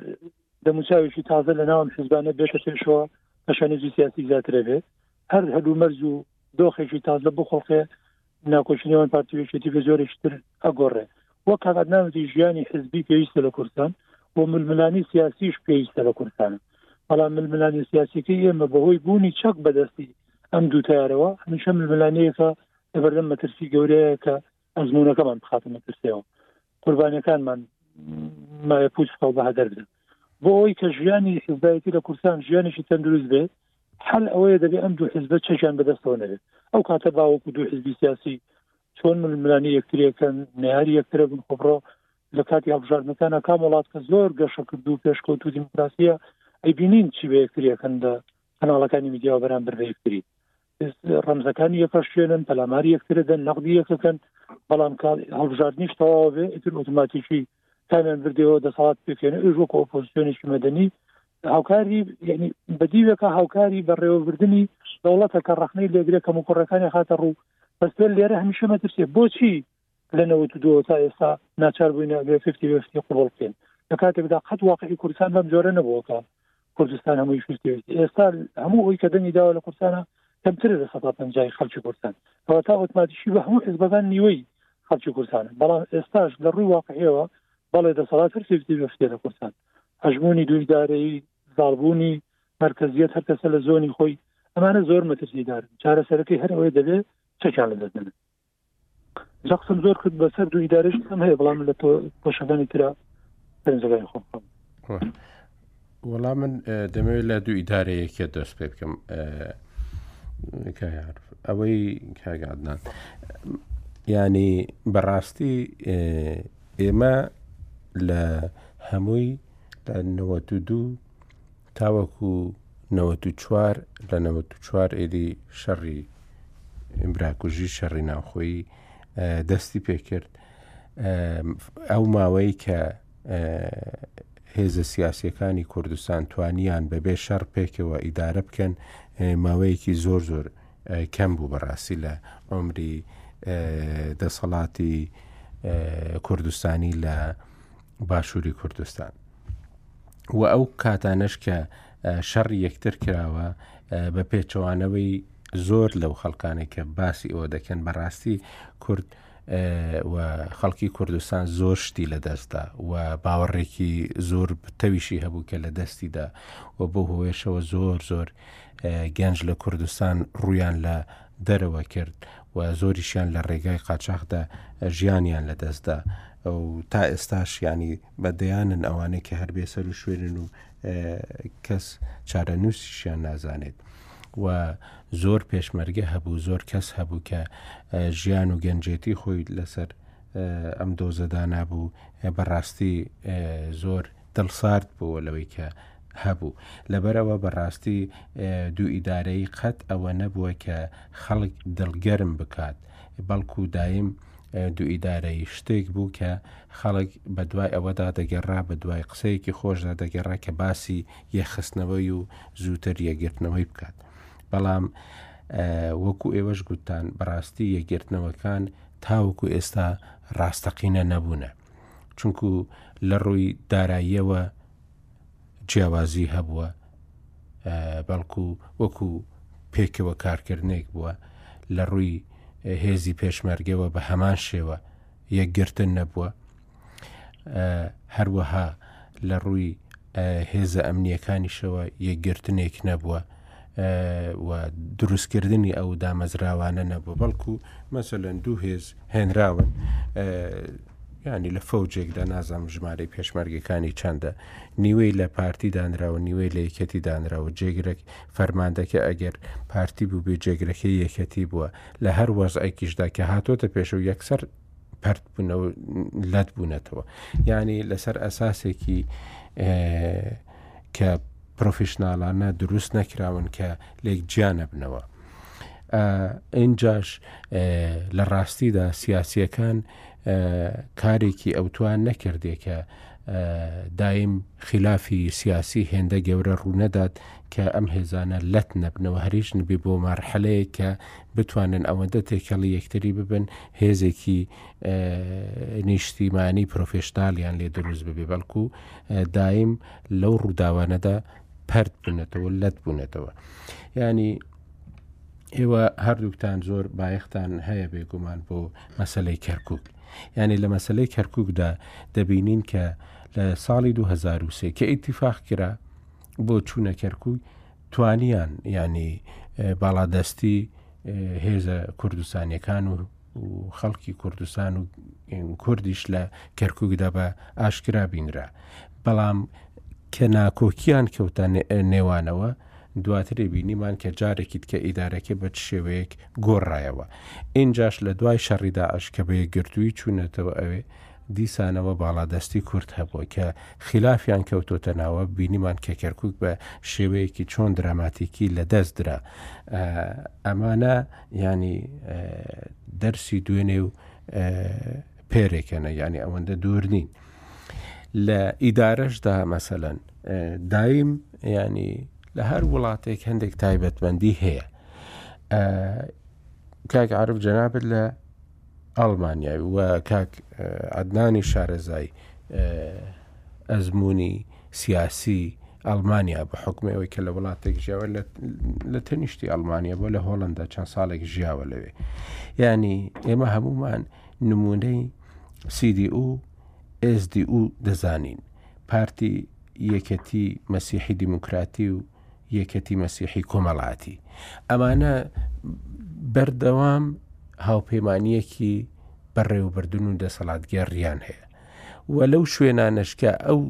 دەموچاوێکی تازە لە ناو ئەم حیزبانە بێتە پێشەوە تەشەنەجی سیاسی زیاترە بێت هەر هەلو مەرز و دۆخێکی تازە بخڵقێ ناکۆکی نێوان پارتیوێکێتی بە زۆرێکتر ئەگۆڕێ وە کاغات ناوتی ژیانی حزبی پێویستە لە کوردستان و ململانی سیاسیش پێویستە لە کوردستانە بەڵام ململانی سیاسیەکە ئێمە بەهۆی بوونی چەک بەدەستی ئەم دووتارەوە هەمیشە ململانەیەەکە لەبەردەم مەترسی گەورەیە کە ئەزمونونەکەمان بخاتە مەترسیەوە قوربانیەکانمان مایە پوچ خەڵ بە هەدەر بدەن بۆ ئەوی کە ژیانی حزبایەتی لە کوردستان ژیانێکی تەندروست بێت حل ئەوەیە دەبێت ئەم دوو حزبە چێکیان بەدەستەوە نەبێت ئەو کاتە باوەکو دوو حزبی سیاسی چۆن ململانی یەکتریەکەن نهاری یەکترە بن خۆبڕۆ لە کاتی هەڵبژاردنەکانە کام وڵات کە زۆر گەشە کرد و پێشکەوت و دیموکراسیە ئەی بینین چی بە یەکتریەکەن لە کەناڵەکانی میدیا بەرامبەر بە یەکتری ڕەمزەکانی یەکە شوێنن پەلاماری یەکترەدەن نەقدی یەکەکەن بەڵام کار هەڵبژاردنیش تەواوە بێ ئیتر ئۆتوماتیکی کامیان بردەوە دەسەڵات پێکێنە ئێژ وەکو ئۆپۆزیسیۆنێکی مەدەنی هاوکاری یعنی بەدیوێکە هاوکاری بەڕێوەبردننی دەوڵەتە کە ڕخنەی لێگرێت کەم و کوڕەکانی خاتە ڕوو بەستێن لێرە هەمیشە مەترسێ بۆچی لە نەوەد و دووەوە تا ئێستا ناچار بووین ئەبێ ففتی بە ففتی قبوڵ بکەین لە کاتێکدا قەت واقعی کوردستان بەم جۆرە نەبووە کە کوردستان هەمووی ففتی بە ففتی. ئێستا هەموو ئەوی کە دەنگی داوا لە کوردستانە کەمترە لە سەدا پەنجای خەڵکی کوردستان ئەوە تا ئۆتماتیکی بە هەموو حزبەکان نیوەی خەڵکی کوردستانە بەڵام ئێستاش لە ڕووی واقعیەوە بەڵێ دەسەڵات هەر ففتی بە ففتی لە کوردستان هەژموونی دوو ئیدارەیی زاڵبوونی مرکزیت هەر کەسە لە زۆنی خۆی ئەمانە زۆر مەترسیدارن چارەسەرەکەی هەر ئەوەیە دەبێت چەکیان لەدەستدەن جا قسم زۆر کرد بەسەر دوو ئیدارش قسم هەیە بەڵام لە تۆ پۆشەکانی تررا پێنجەکانی خۆم وەڵا من دەمەوێت لە دوو ئیدارەیەکێ دەست پێ بکەم ئەوەی کاگادنان ینی بەڕاستی ئێمە لە هەمووی لە 92 تاوەکو نەوەت و چوار لە نەوەت و چوار ئێدی شەڕی براکوژی شەڕی ناوخۆیی دەستی پێکرد ئەو ماوەی کە هێزە سیاسەکانی کوردستان توانیان بەبێ شەڕ پێکەوە ئیدارە بکەن ماوەیەکی زۆر زۆر کەم بوو بەڕاستی لە ئۆمری دەسەڵاتی کوردستانی لە باشووری کوردستان و ئەو کاتانەش کە شەڕ یەکتر کراوە بە پێچەوانەوەی زۆر لەو خەڵکانە کە باسی ئەوە دەکەن بەڕاستی کورد و خەڵکی کوردستان زۆر شتی لە دەستدا و باوەڕێکی زۆر تەویشی هەبوو کە لە دەستیدا و بۆ هۆێشەوە زۆر زۆر گەنج لە کوردستان ڕویان لە دەرەوە کرد و زۆریشیان لە ڕێگای قاچاخدا ژیانیان لە دەستدا و تا ئێستاشیانی بە دەیانن ئەوانەی کە هەر بێ سەر و شوێنن و کەس چارەنووسیشیان نازانێت و زۆر پێشمەرگە هەبوو زۆر کەس هەبوو کە ژیان و گەنجێتی خۆی لەسەر ئەم دۆزەدانا بوو بەڕاستی زۆر دڵسارد بووە لەوەی کە هەبوو لەبەرەوە بەڕاستی دوو ئیدارەی قەت ئەوە نەبووە کە خەڵک دڵگەرم بکات بەڵکو دایم دوو ئیدارەی شتێک بوو کە خەڵک بە دوای ئەوەدا دەگەڕا بە دوای قسەیەکی خۆشدا دەگەڕا کە باسی یەخستنەوەی و زووتر یەگرتنەوەی بکات بەڵام وەکو ئێوەش گوتان بەڕاستی یەگرتنەوەکان تاوەکو ئێستا ڕاستەقینە نەبوونە چونکو لە ڕووی داراییەوە جیاوازی هەبووە بەڵکو وەکو پێکەوە کارکردنێک بووە لە ڕووی هێزی پێشمەرگەوە بە هەمان شێوە یەکگرتن نەبووە هەروەها لە ڕووی هێزە ئەمنیەکانیشەوە یەکگرتنێک نەبووە و دروستکردنی ئەو دامەزراوانە نەبوو بەڵکو مەسەلەن دوو هێز هێنراون ینی لە فەوجێکدا نازانم ژمارەی پێشمەرگەکانی چەندە نیوەی لە پارتی دانراوە نیوەی لە یەکەتی دانراوە جێگرێک فەرماندەکە ئەگەر پارتی بوو بێ جێگرەکەی یەکەتی بووە لە هەر وەزعێکیشدا کە هاتۆتە پێشەوە یەکسەر پرد بوونەوە لەت بوونەتەوە ینی لەسەر ئەساسێکی کە پرۆفیشناڵانە دروست نەکراون کە لێک جیا نەبنەوە ئەینجاش لە ڕاستیدا سیاسیەکان کارێکی ئەوتوان نەکردێ کە دایم خلافی سیاسی هێندە گەورە ڕوونەدات کە ئەم هێزانە لەت نەبنەوە هەریش نبی بۆ مارحەلەیە کە بتوانن ئەوەندە تێکەڵی یەکتری ببن هێزێکی نیشتیمانی پرۆفشنناالیان لێ دروست ببێ بەڵکو دایم لەو ڕووداوانەدا پەرت بوونەتەوە لەت بوونەتەوە ینی ئێوە هەردووکتان زۆر بایەختان هەیە بێگومان بۆ مەسلەی کەرکک یعنی لە مەسلەی کەرککدا دەبینین کە لە ساڵی 2023 کە ئیتیفاق کرا بۆ چوونە کەرکک توانیان ینی باڵادەستی هێزە کوردستانیەکان و و خەڵکی کوردستان و کوردیش لە کەرککدا بە ئاشکرا بینرا بەڵام کە ناکۆکیان کەوتە نێوانەوە دواتری بینیمان کە جارێکیت کە ئیدارەکە بە شێوەیەک گۆڕایەوە ئینجاش لە دوای شەڕیدا ئەشکە بە یەکگرتووی چوونەتەوە ئەوێ دیسانەوە باڵادەستی کورت هەبووە کە خلافیان کەوتۆتە ناوە بینیمان کە کەرکک بە شێوەیەکی چۆن دراماتیکی لە دەست درا ئەمانە یانی دەرسی دوێنێ و پێرێکەنە یانی ئەوەندە دوور نین لە ئیدارەشدا مەسەەن دایم ینی لە هەر وڵاتێک هەندێک تایبەتمەندی هەیە کاک عرب جەنابەت لە ئەڵمانیای و کاک عەدنانی شارەزای ئەزمموی سیاسی ئەلمانیا بە حکومی ئەوەی کە لە وڵاتێک ژیاوە لە تەنیشتی ئەلمانیا بۆ لە هۆڵندا چەند ساڵێک ژیاوە لەوێ ینی ئێمە هەمومان نمونەی سیدی و ئێزدی و دەزانین پارتی یەکەتی مەسیحی دیموکراتی و یەکێتی مەسیحی کۆمەڵاتی ئەمانە بەردەوام هاوپەیمانیەکی بەڕێوەبردن و دەسەڵاتگەڕیان هەیە و لەو شوێنانشکە ئەو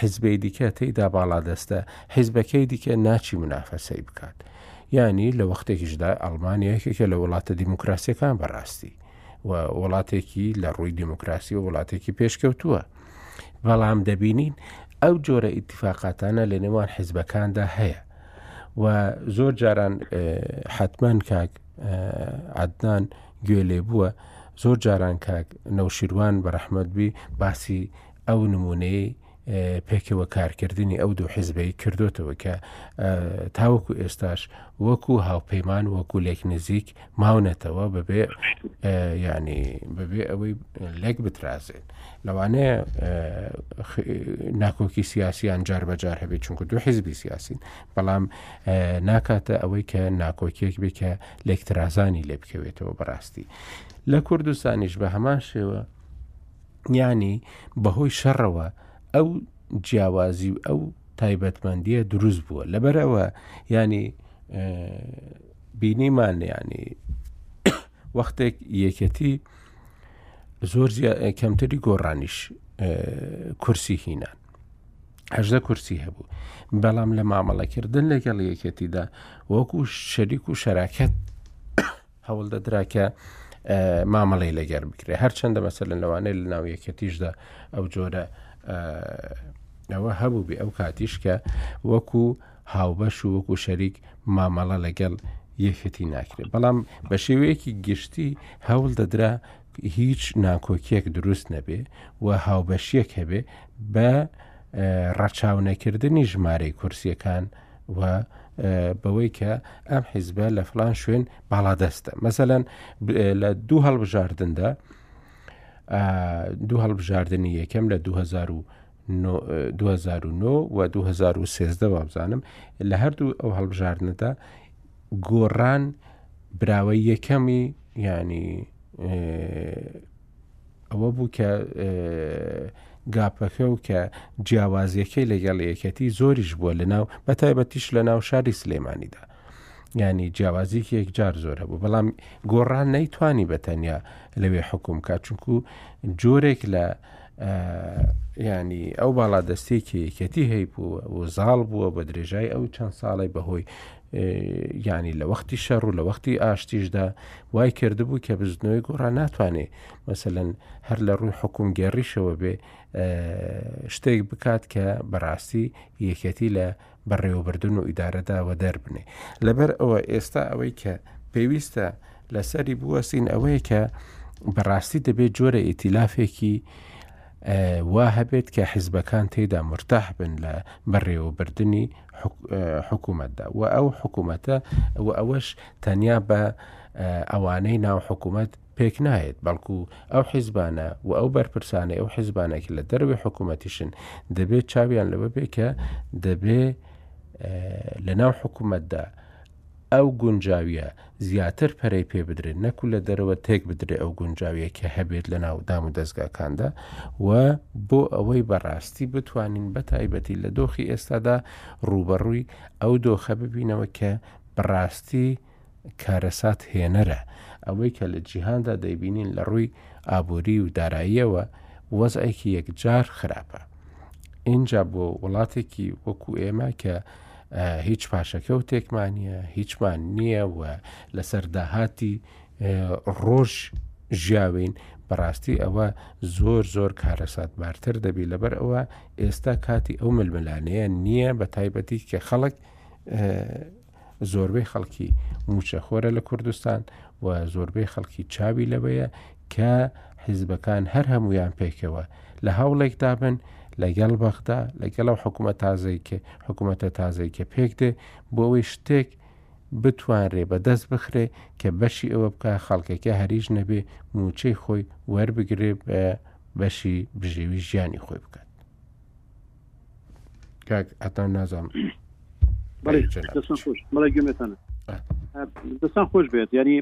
حیزبەی دیکە تێیدا باڵا دەستە حیزبەکەی دیکە ناچی منافەسەی بکات ینی لە وەختێکیشدا ئەڵمانیا یەکێکە لە وڵاتە دیموکراسیەکان بەڕاستی و وڵاتێکی لە ڕووی دیموکراسی و وڵاتێکی پێشکەوتووە بەڵام دەبینین ئەو جۆرە ئیتفاقاتانە لە نێوان حیزبەکاندا هەیە و زۆر جاران حتمما کاک عدنان گوێ لێ بووە زۆر جاران کاک نەوشیروان بە ڕەحمەت بی باسی ئەو نمونەیە پێکەوە کارکردنی ئەو دوو حیزبەی کردوتەوە کە تاوەکو ئێستاش وەکو هاوپەیمان وەکو لێک نزیک ماونەتەوە بەبێ ینی بەبێ ئەوەی لەک بترازێن لەوانەیە ناکۆکی سیاسیان جار بەجار هەبێت چونکو دو حیزبی سیاسین بەڵام ناکاتە ئەوەی کە ناکۆکیەک بێ کە لەکترازانی لێ بکەوێتەوە بەڕاستی لە کوردستانیش بە هەمان شێوە ینی بەهۆی شەڕەوە ئەو جیاوازی و ئەو تایبەتمەندیە دروست بووە لەبەرەوە ینی بینیمان ینی وەختێک یەکەتی زۆر کەمتری گۆڕانیش کورسی هینان هەژدە کورسی هەبوو بەڵام لە مامەڵەکردن لەگەڵ یەکەتیدا وەکو شەریک و شەراکەت هەوڵ دەدراکە مامەڵی لەگەر بکرێت هەرچەندە مەسەر لە لەوانەیە لە ناو یەکەتیشدا ئەو جۆرە ئەوە هەبوو بێ ئەو کاتیشکە وەکو هاوبەش و وەکو شەریک مامەڵە لەگەڵ یەکێتی ناکرێت بەڵام بە شێوەیەکی گشتی هەوڵ دەدرا هیچ ناکۆکیەک دروست نەبێ و هاوبەشیەک هەبێ بە ڕەچاونەکردنی ژمارەی کورسیەکان و بەوەی کە ئەم حیزبە لە فلان شوێن باڵادەستە مەسەەن لە دوو هەڵبژاردندا دوو هەڵبژاردننی یەکەم لە 2000 2009 و 2013 وابزانم لە هەردوو ئەو هەڵبژاردنەدا گۆڕان براوە یەکەمی ینی ئەوە بوو کە گاپەکە و کە جیاوازیەکەی لەگەڵ یەکەتی زۆریش بووە لە ناو بە تایبەتیش لە ناو شاری سلێمانیدا ینی جیاوازیکی یەکجار زۆر هەبوو بەڵام گۆڕان نەیتوانی بە تەنیا لەوێ حکوم کا چونکو جۆرێک لە ینی ئەو باڵا دەستێکی یەکەتی هەی بوو و زاڵ بووە بە درێژای ئەو چەند ساڵی بەهۆی ینی لە وەختی شەڕ و لە وەختی ئاشتیشدا وای کردبوو کە بزنەوەی گۆڕا ناتوانێ مەسەەن هەر لە ڕووی حکوم گێڕیشەوە بێ شتێک بکات کە بەڕاستی یەکەتی لە بەڕێوەبردن و ئیدارەدا وەدەر بنێ لەبەر ئەوە ئێستا ئەوەی کە پێویستە لەسەری بوەستین ئەوەیە کە بەڕاستی دەبێت جۆرە ئیتیلافێکی وا هەبێت کە حیزبەکان تێدا مرتاح بن لە بەڕێوەبردننی حکوومەتدا و ئەو حکوومەتە و ئەوەش تەنیا بە ئەوانەی ناو حکوومەت پێک نایەت، بەڵکو ئەو حیزبانە و ئەو بەرپرسانەی ئەو حیزبانە کە لە دەرەوەی حکوومەتیشن دەبێت چاویان لەوە بێ کە دەبێ لە ناو حکوومەتدا ئەو گونجاویە زیاتر پەرەی پێ بدرێت نەکو لە دەرەوە تێک بدرێ ئەو گونجاویە کە هەبێت لە ناو دام و دەستگاکاندا و بۆ ئەوەی بەڕاستی بتوانین بە تایبەتی لە دۆخی ئێستادا ڕوبەڕووی ئەو دۆخە ببینەوە کە بەڕاستی کارەسات هێنەرە، ئەوەی کە لە جیهاندا دەیبینین لە ڕووی ئابووری و داراییەوە وەزعێکی یەکجار خراپە، ئینجا بۆ وڵاتێکی وەکو ئێمە کە هیچ پاشەکەوتێکمان نیە، هیچمان نیە و لەسەر داهاتی ڕۆژ ژیاوین، بەڕاستی ئەوە زۆر زۆر کارەسات بارتر دەبی، لەبەر ئەوە ئێستا کاتی ئەو ململانێیە نیە، بە تایبەتی کە خەڵک زۆربەی خەڵکی موچەخۆرە لە کوردستان و زۆربەی خەڵکی چاوی لەوەیە کە حیزبەکان هەر هەمویان پێکەوە لە هەوڵێکدا بن لەگەڵ بەغدا لەگەڵ ئەو حکوومەت تازەی کە حکوومەتە تازەی کە پێک دێ بۆ ئەوەی شتێک بتوانرێ بەدەست بخرێ کە بەشی ئەوە بکە خەڵکەکە هەریش نەبێ موچەی خۆی وەربگرێ بە بەشی بژێوی ژیانی خۆی بکات. کاک عتان نازانم بەڵێ گوێتانە دەستان خۆش بێت ینی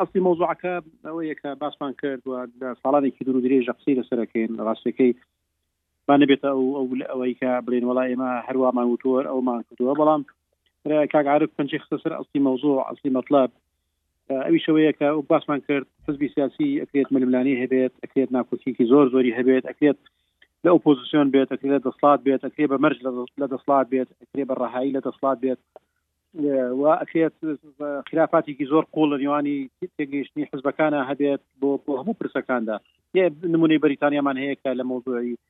ئەستی مۆزوعەکە ئەوە یەکە باسمان کرد و لە ساڵانێکی دوور درێژە قسەی لەسەرەکەین ڕاستەکەی با نەبێتە ئەو ئەو لە ئەوەی کە بڵێن وڵا ئێمە هەرووامان وتۆر ئەومان کردووە بەڵام کاگعاعرف پنج خستە سەر ئەستی مەوزوع ئەستی مەطلب ئەویش ئەوەیە کە وەک باسمان کرد حزبی سیاسی ئەکرێت ململانی هەبێت ئەکرێت ناکۆکیکی زۆر زۆری هەبێت ئەکرێت لە ئۆپۆزیسیۆن بێت ئەکرێت لە دەسڵات بێت ئەکرێ بە مەرج لە دەسڵات بێت ئەکرێ بە ڕەهایی لە دەسڵات بێت و ئەکرێت خراپاتێکی زۆر قوڵ لە نێوانی تێگەیشتنی حزبەکانە هەبێت بۆ بۆ هەموو پرسەکاندا نمونەی بەریتانیامان هەیە کە لە مۆزوعی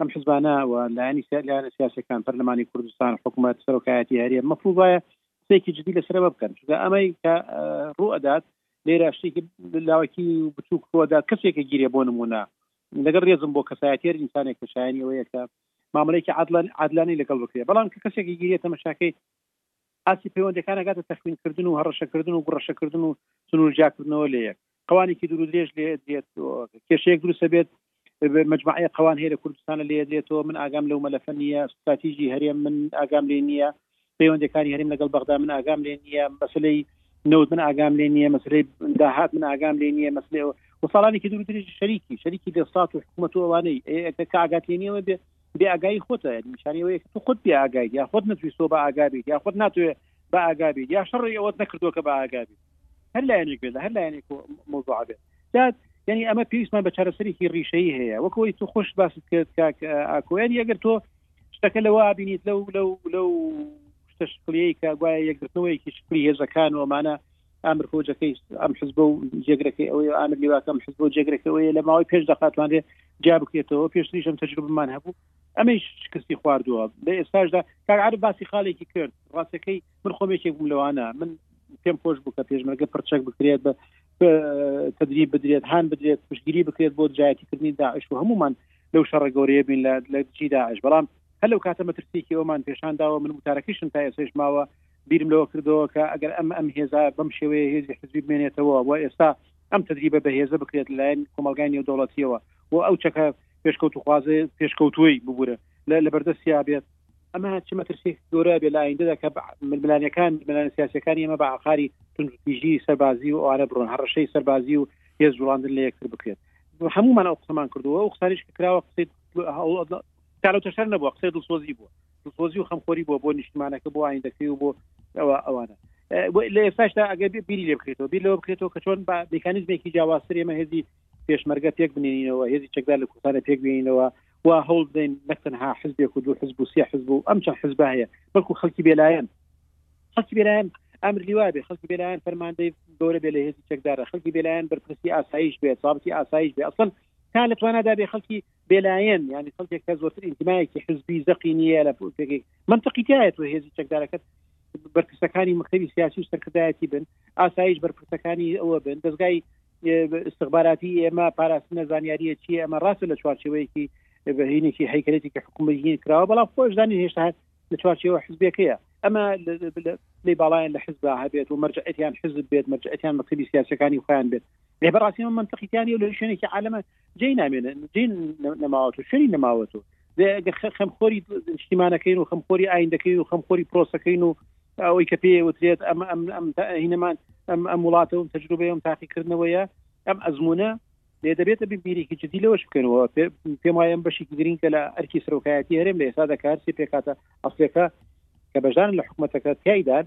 ئەم حزبانە و لایەنی سیا- لایەنە سیاسەکان پەرلەمانی کوردستان حکومەت سەرۆکایەتی هەرێم مەفروض وایە قسەیەکی جدی لەسەرەوە بکەن چونکە ئەمەی کە اه، ڕوو ئەدات لێرە شتێکی لاوەکی و بچووک ڕوو ئەدات کەسێکە گیرێ بۆ نمونە لەگەڵ ڕێزم بۆ کەسایەتی هەر ئینسانێک کە شایەنی ئەوەیە کە مامەڵەیەکی عادلان- عادلانەی لەگەڵ بکرێت بەڵام کە کەسێکی گیرێ تەمەشاکەی ئاستی پەیوەندیەکان ئەگاتە تەخمین کردن و هەڕەشە کردن و گوڕەشە کردن و سنور جیا کردنەوە لە یەک قەوانێکی دوور و درێژ لێ ئەدرێت کێشەیەک دروست ئەبێت مجمعە قەوان هەیە لە کوردستانە لێ ئەدرێتەوە من ئاگام لەو مەلەفە نییە ستراتیژی هەرێم من ئاگام لێ نییە پەیوەندەکانی هەریم لەگەڵ بەغدا من ئاگام لێ نییە مەسلەی نەوت من ئاگام لێ نییە مەسلەی داهات من ئاگام لێ نییە مەسلەوە و ساڵانێکی دوور درێژ شەریکی شەریکی دەستات و حکوومەت و ئەوانەی کە ئاگات لێ نیەوە بێ بێ ئاگایی خۆتە نیشانی وەیەک تو خۆت بێ ئاگای یا خۆت نەتویستۆ بە ئاگابیت یا خۆت ناتوێ بە ئاگابیت یا شەڕی ئەوەت نەکردووە کە بە ئاگابیت هەر لایەنێک بێت لە هەر لایەنێک موضوع بێت داد یعنی ئەمە پێویستمان بە چارەسەرێکی ڕیشەی هەیە وەکەوەی تو خۆش باست کرد کاک ئاکۆیان یەگەر تۆ شتەکە لەوە بینیت لەو لەو لەو شتە شکلیەی کە گوایە یەکردنەوەیەکی شکلی هێزەکان و ئەمانە ئامر فۆجەکەی ئەم حزب و جێگرەکەی ئەوەی ئامر لیواکەم حزب و جێگرەکەەوەی لە ماوەی پێش دەخاتوانێ جا بکرێتەوە پێشتریشم تەجروبمان هەبوو ئەمەی شکستی خواردووە لە ئێستاشدا کارعاعرف باسی خاڵێکی کرد ڕاستەکەی من خۆمێکێک بووم لەوانە من پێم خۆش بوو کە پێشمەرگە پرچەک بکرێت بە تدری بدرێت هاان بدرێت پشگیری بکرێت بۆ جایەتیکردنی داعش و هەمومان لەو شەڕە گەورەیە بین لە لە جی داعش بەڵام هەلو کاتە مەترسیکی ئەومان پێشانداوە من وتارەکەشم تا ئێسش ماوە بیرم لەوە کردەوە کە ئەگەر ئەم ئەم هێزا بەم شێوەیە هێزی حزبی بمێنێتەوە و ئێستا ئەم تدریبە بەهێزە بکرێت لەلایەن کۆمەلگای نێودەوڵەتیەوە و ئەو چەکە پێشکەوتوخوازێ پێشکەوتوی ببورە لە بەردەستیا بێت ئەمە چ مەترسی گەورە بێ لە ئایندەدا کە ململانەکان ملانە سیاسەکانی ئەمە بە عقاری تونجیژی سەربازی و ئەوانە بڕۆن هەڕەشەی سەربازی و هێز جوڵاندن لە یەکتر بکرێت هەمومان ئەو قسەمان کردووە ئەو قسانیش کراوە قسەی کارو تەشەر نەبووە قسەی دڵسۆزی بووە دڵسۆزی و خەمخۆری بووە بۆ نیشتمانەکە بۆ ئایندەکەی و بۆ ئەوە ئەوانە لە ئێستاشدا ئەگەر بیری لێ بکرێتەوە بیر لەوە بکرێتەوە کە چۆن بە میکانیزمێکی جیاوازتر ئێمە هێزی پێشمەرگە پێک بنێنینەوە هێزی چەکدار لە کوردستانە پێک بێنینەوە و هەوڵ بدەین نەکتەنها حزبێک و دوو حزب و سێ حزب و ئەم چەند حزب هەیە بەڵکو خەڵکی بێلایەن خەڵکی بێلایەن ئەمر لیوا بێ خەڵکی بێلایەن فەرماندەی گەورە بێ لە هێزی چەکدارە خەڵکی بێلایەن بەرپرسی ئاسایش بێت سابتی ئاسایش بێ ئەسڵەن تا لە توانادا بێ خەڵکی بێلایەن یانی خەڵکێک کە زۆرتر ئینتمایەکی حزبی زەقی نیە لە پێگەی منتەقی تایە تۆ هێزی چەکدارەکەت بەرپرسەکانی مەکتەبی سیاسی و سەرکردایەتی بن ئاسایش بەرپرسەکانی ئەوە بن دەستگای استخباراتی ئێمە پاراستنە زانیاریە چی ئەمە ڕاستە لە چوارچەوەیەکی بەهینێکی هەیکلێتی کە حکوومەتگین کراوە بەڵام خۆشدانی هێشتا لە چوارچەوە حزبەکەیە ئەمە لی باڵایەن لە حزب هەبێت و مەرجەتیان حزب بێت مەرجەتیان مەکتبی سیاسەکانی خۆیان بێت لێ بەڕاستی منتەقیتیانی و لە شوێنێکی عالەمە جێی نامێنن جێ نەماوەت و شوێنی نەماوەت و خەمخۆری نیشتیمانەکەین و خەمخۆری ئایندەکەین و خەمخۆری پرۆسەکەین و ئەوەی کە پێ وترێت ئەم ئەم ئەم هینەمان ئەم ئەم وڵاتە و تەجروبەیەم تاقیکردنەوەیە ئەم ئەزمونە لێ دەبێتە بیرێکی جدی لەوەش بکەنەوە پێم وایە بەشی گرنگکە لە ئەرکی سەرۆکایەتی هەرێم لە ئێستا دەکارسی پێکاتە ئەفرێکە کە بەژان لە حکوومەتەکە تایدان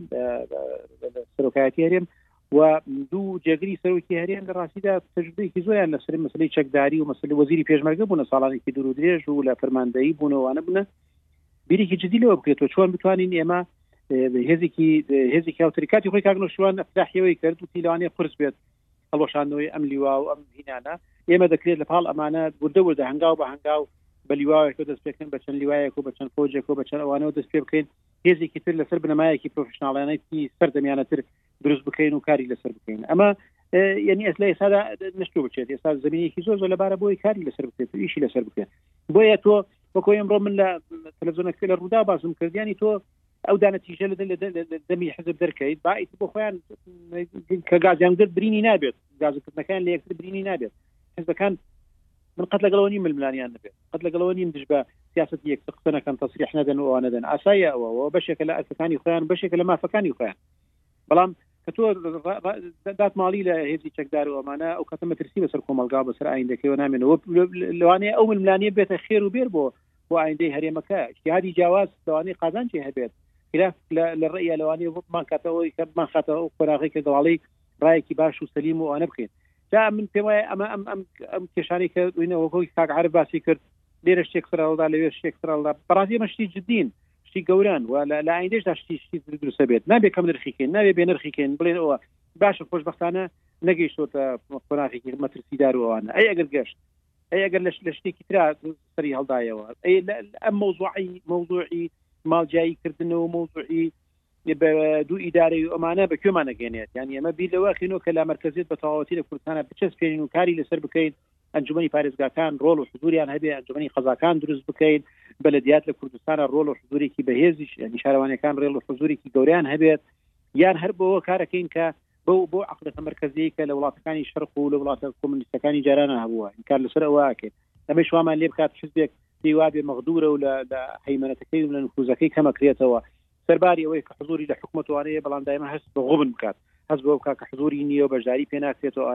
سەرۆکایەتی هەرێم و دوو جێگری سەرۆکی هەرێم لە ڕاستیدا تەجربەیەکی زۆیان لەسەر مەسلەی چەکداری و مەسلی وەزیری پێشمەرگە بوونە ساڵانێکی دوور و درێژ و لە فەرماندەیی بوونەوانە بنە بیرێکی جدی لەوە بکرێتەوە چۆن بتوانین ئێمە هێزێکی هێزی کاوتریکاتی خۆی کاگنۆشوان ئەفراحیەوەی کرد و تیلوانێ قرس بێت هەڵۆشانەوەی ئەم لیوا و ئەم هینانە ئێمە دەکرێت لە پاڵ ئەمانە بوردە وردە هەنگاو بە هەنگاو بە لیواەکە دەست پێکەن بە چەند لیوایەک و بە چەند فۆجێک و بە چەند ئەوانەوە دەست پێ بکەین هێزێکی تر لەسەر بنەمایەکی پرۆفشنناڵیانێتی سەردەمیانە تر دروست بکەین و کاری لەسەر بکەین ئەمە یعنی ئەس لە ئێسادا نشتو بچێت ئێستا زمینێکی زۆر زۆر لەبارە بۆی کاری لەسەر بکرێت و ئیشی لەسەر بکرێت بۆیە تۆ وەکۆ ئەمڕۆ من لە تەلەزۆنەکە لە ڕوودا باسم کردیانی تۆ ئەو دانە تیژە لە دەمی حزب دەرکەیت باعیت بۆ خۆیان کە گازیان گرت برینی نابێت گازکردنەکان لە یەکتر برینی نابێت حزبەکان من قەت لەگەڵەوەنی ململانیان نبێت قەت لەگەڵەوە نیم دژ بە سیاست یەک قسەنەکەم تەسریح نەدەن و ئەوە نەدەن ئاسایەوە بەشێکە لە ئەسەکانی خۆیان بەشێکە لە مافەکانی خۆیان بەڵام کە تۆ دات ماڵی لە هێزی چەکدار و ئەمانە ئەو کەتە مەترسی بەسەر کۆمەلگا بەسەر ئایندەکەەوە نامێنەوە لەوانەیە ئەو ململانیە بێتە خێر و بێر بۆ بۆ ئایندەی هەرێمەکە شتیادی جیاواز لەوانی قازانجی هەبێت خلاف لە ڕێە لەوانی وەکمان کاتەوەی کە من خاتەوە ئەو قۆراغی کە گەڵی ڕایەکی باش و سەلیم و ئەە بکەین جا من پێم وایە ئەمە ئەم ئەم ئەم کێشانی کە دوینەوەکۆی کاک عرب باسی کرد لێرە شتێک سراڵدا لەوێ شتێک سراڵدا بەڕازی مەشتی جدین شتی گەوران و لە لایندێشدا شتی شتی دروستە بێت نابێت کەم نرخیکەین ناوێ بێ نرخیکەین بڵێن ئەوە باشە خۆشببختانە نەگەیشتۆتە قۆناغێکی مەترسیدار و ئەوانە ئەی ئەگەر گەشت ئەگەر لەش لە شتێکی تررا سەری هەڵدایەوە ئەم مەوزوعی مەوزوعی ماڵجایی کردنەوە مەوزوعی بە دوو ئیدارەی و ئەمانە بە کوێمان نەگەێنێت یان ئێمە بیر لەوەخینەوە کە لا مەرکزیت بە تەواوەتی لە کوردستانە بچەسپێنین و کاری لەسەر بکەین ئەنجومی پارێزگاکان ڕۆڵ و حزوریان هەبێ ئەنجومی قەزاکان دروست بکەین بەلەدیات لە کوردستانە ڕۆڵ و حزورێکی بەهێزی نیشارەوانەکان ڕێڵ و حزورێکی گەوریان هەبێت یان هەر بەوە کارەکەین کە بۆ بۆ عقلەکە مرکزی کە لە وڵاتەکانی شەرق و لە وڵاتە کۆمنیستەکانی جارانە هەبووە کار لەسەر ئەوواکێت ئەمە شوامان لێ بکات حزبێک پێیوابێ مەغدورە و لە هەیمەەتەکەی و لە نکوزەکەی کەمەکرێتەوە سەرباری ئەوەی کە حزوری لە حکومە توانەیە بەڵام دایمە هەست بە غوبن بکات هەست بۆ بکە کە حزوری نییە و بەشداری پێ ناکرێتەوە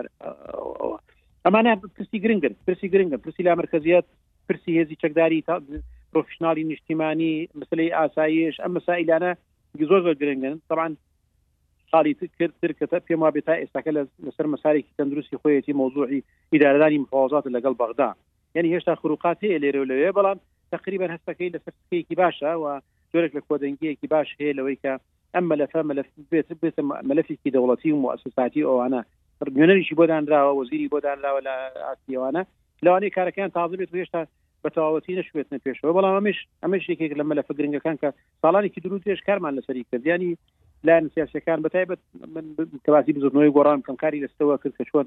ئەمانە پرسی گرنگن پرسی گرنگن پرسی لا مرکزیت پرسی هێزی چەکداری تا پرۆفشنناڵی نیشتیمانی مسلەی ئاسایش ئەم مسائلانە زۆر زۆر گرنگن طبعاان ساڵی کرد ترکەتە پێم وابێ تا ئێستاکە لەسەر مەسارێکی تەندروستی خۆیەتی مۆزوعی ئیدارەدانی مفاوزات لەگەڵ بەغدا یانی هێشتا خروقات هەیە لێرە و لەوێ بەڵام تەقریبەن هەستەکەی لەسەر سکەیەکی باشە و جۆرێک لە کۆدەنگییەکی باش هەیە لەوەی کە ئەم مەلەفە مەلەف بێت بێتە مەلەفێکی دەوڵەتی و موئەسەساتی ئەوانە نوێنەریشی بۆ دانراوە وەزیری بۆ دانراوە لە ئاستی ئەوانە لەوانەیە کارەکەیان تازە بێت و هێشتا بە تەواوەتی نەشوێتنە پێشەوە بەڵام ئەمش ئەمەش یەکێک لە مەلەفە گرنگەکان کە ساڵانێکی درو درێژ کارمان لەسەری کرد ینی لایەن سیاسەکان بەتایبەت من کەواسی بزرنەوەی گۆڕان کەم کاری لەستەوە کرد کە چۆن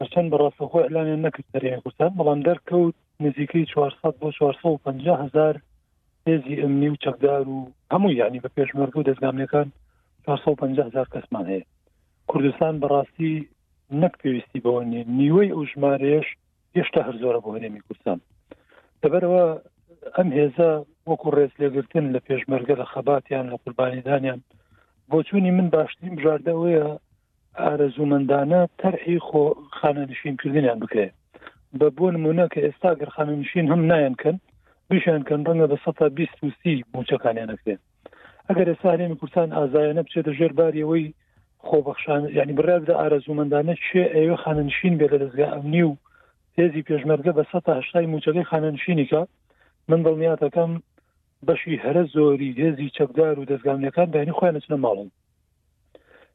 هەرچەند بە ڕاستەوخۆ ئیعلامیان نەکرد دەرێ کوردستان، بەڵام دەرکەوت نزیکەی چوار سەد بۆ چوار سەد و پەنجا هەزار هێزی ئەمنی و چەکدار و هەموو یانی بە پێشمەرگە و دەستگامنەکان چوار سەد و پەنجا هەزار کەسمان هەیە کوردستان بەڕاستی نەک پێویستی بەوە نیە نیوەی ئەو ژمارەیەش هێشتا هەر زۆرە بۆ هەرێمی کوردستان لەبەرەوە ئەم هێزە وەکو ڕێز لێگرتن لە پێشمەرگە لە خەباتیان لە قوربانیدانیان بۆچوونی من باشترین بژاردەوەیە ئارەزوومەندانە تەرحی خۆ خانەنشین کردنیان بکرێت بە بۆ نمونە کە ئێستا گەر خانەنشین هەم نایەن کەن بیشیان کەن ڕەنگە بە سەتا بیست و سی موچەکانیان نەکرێت ئەگەر ئێستا هەرێمی کوردستان ئازایانە بچێتە ژێر باریەوەی خۆبەخشان یعنی بڕابدا ئارەزوومەندانە چێ ئەوێ خانەنشین بێ لە دەستگا ئەمنی و هێزی پێشمەرگە بە سەتا هەشتای موچەکەی خانەنشینی کە من دڵنیاتەکەم بەشی هەرە زۆری هێزی چەکدار و دەستگامنیەکان دانی خۆیان لەچنە ماڵن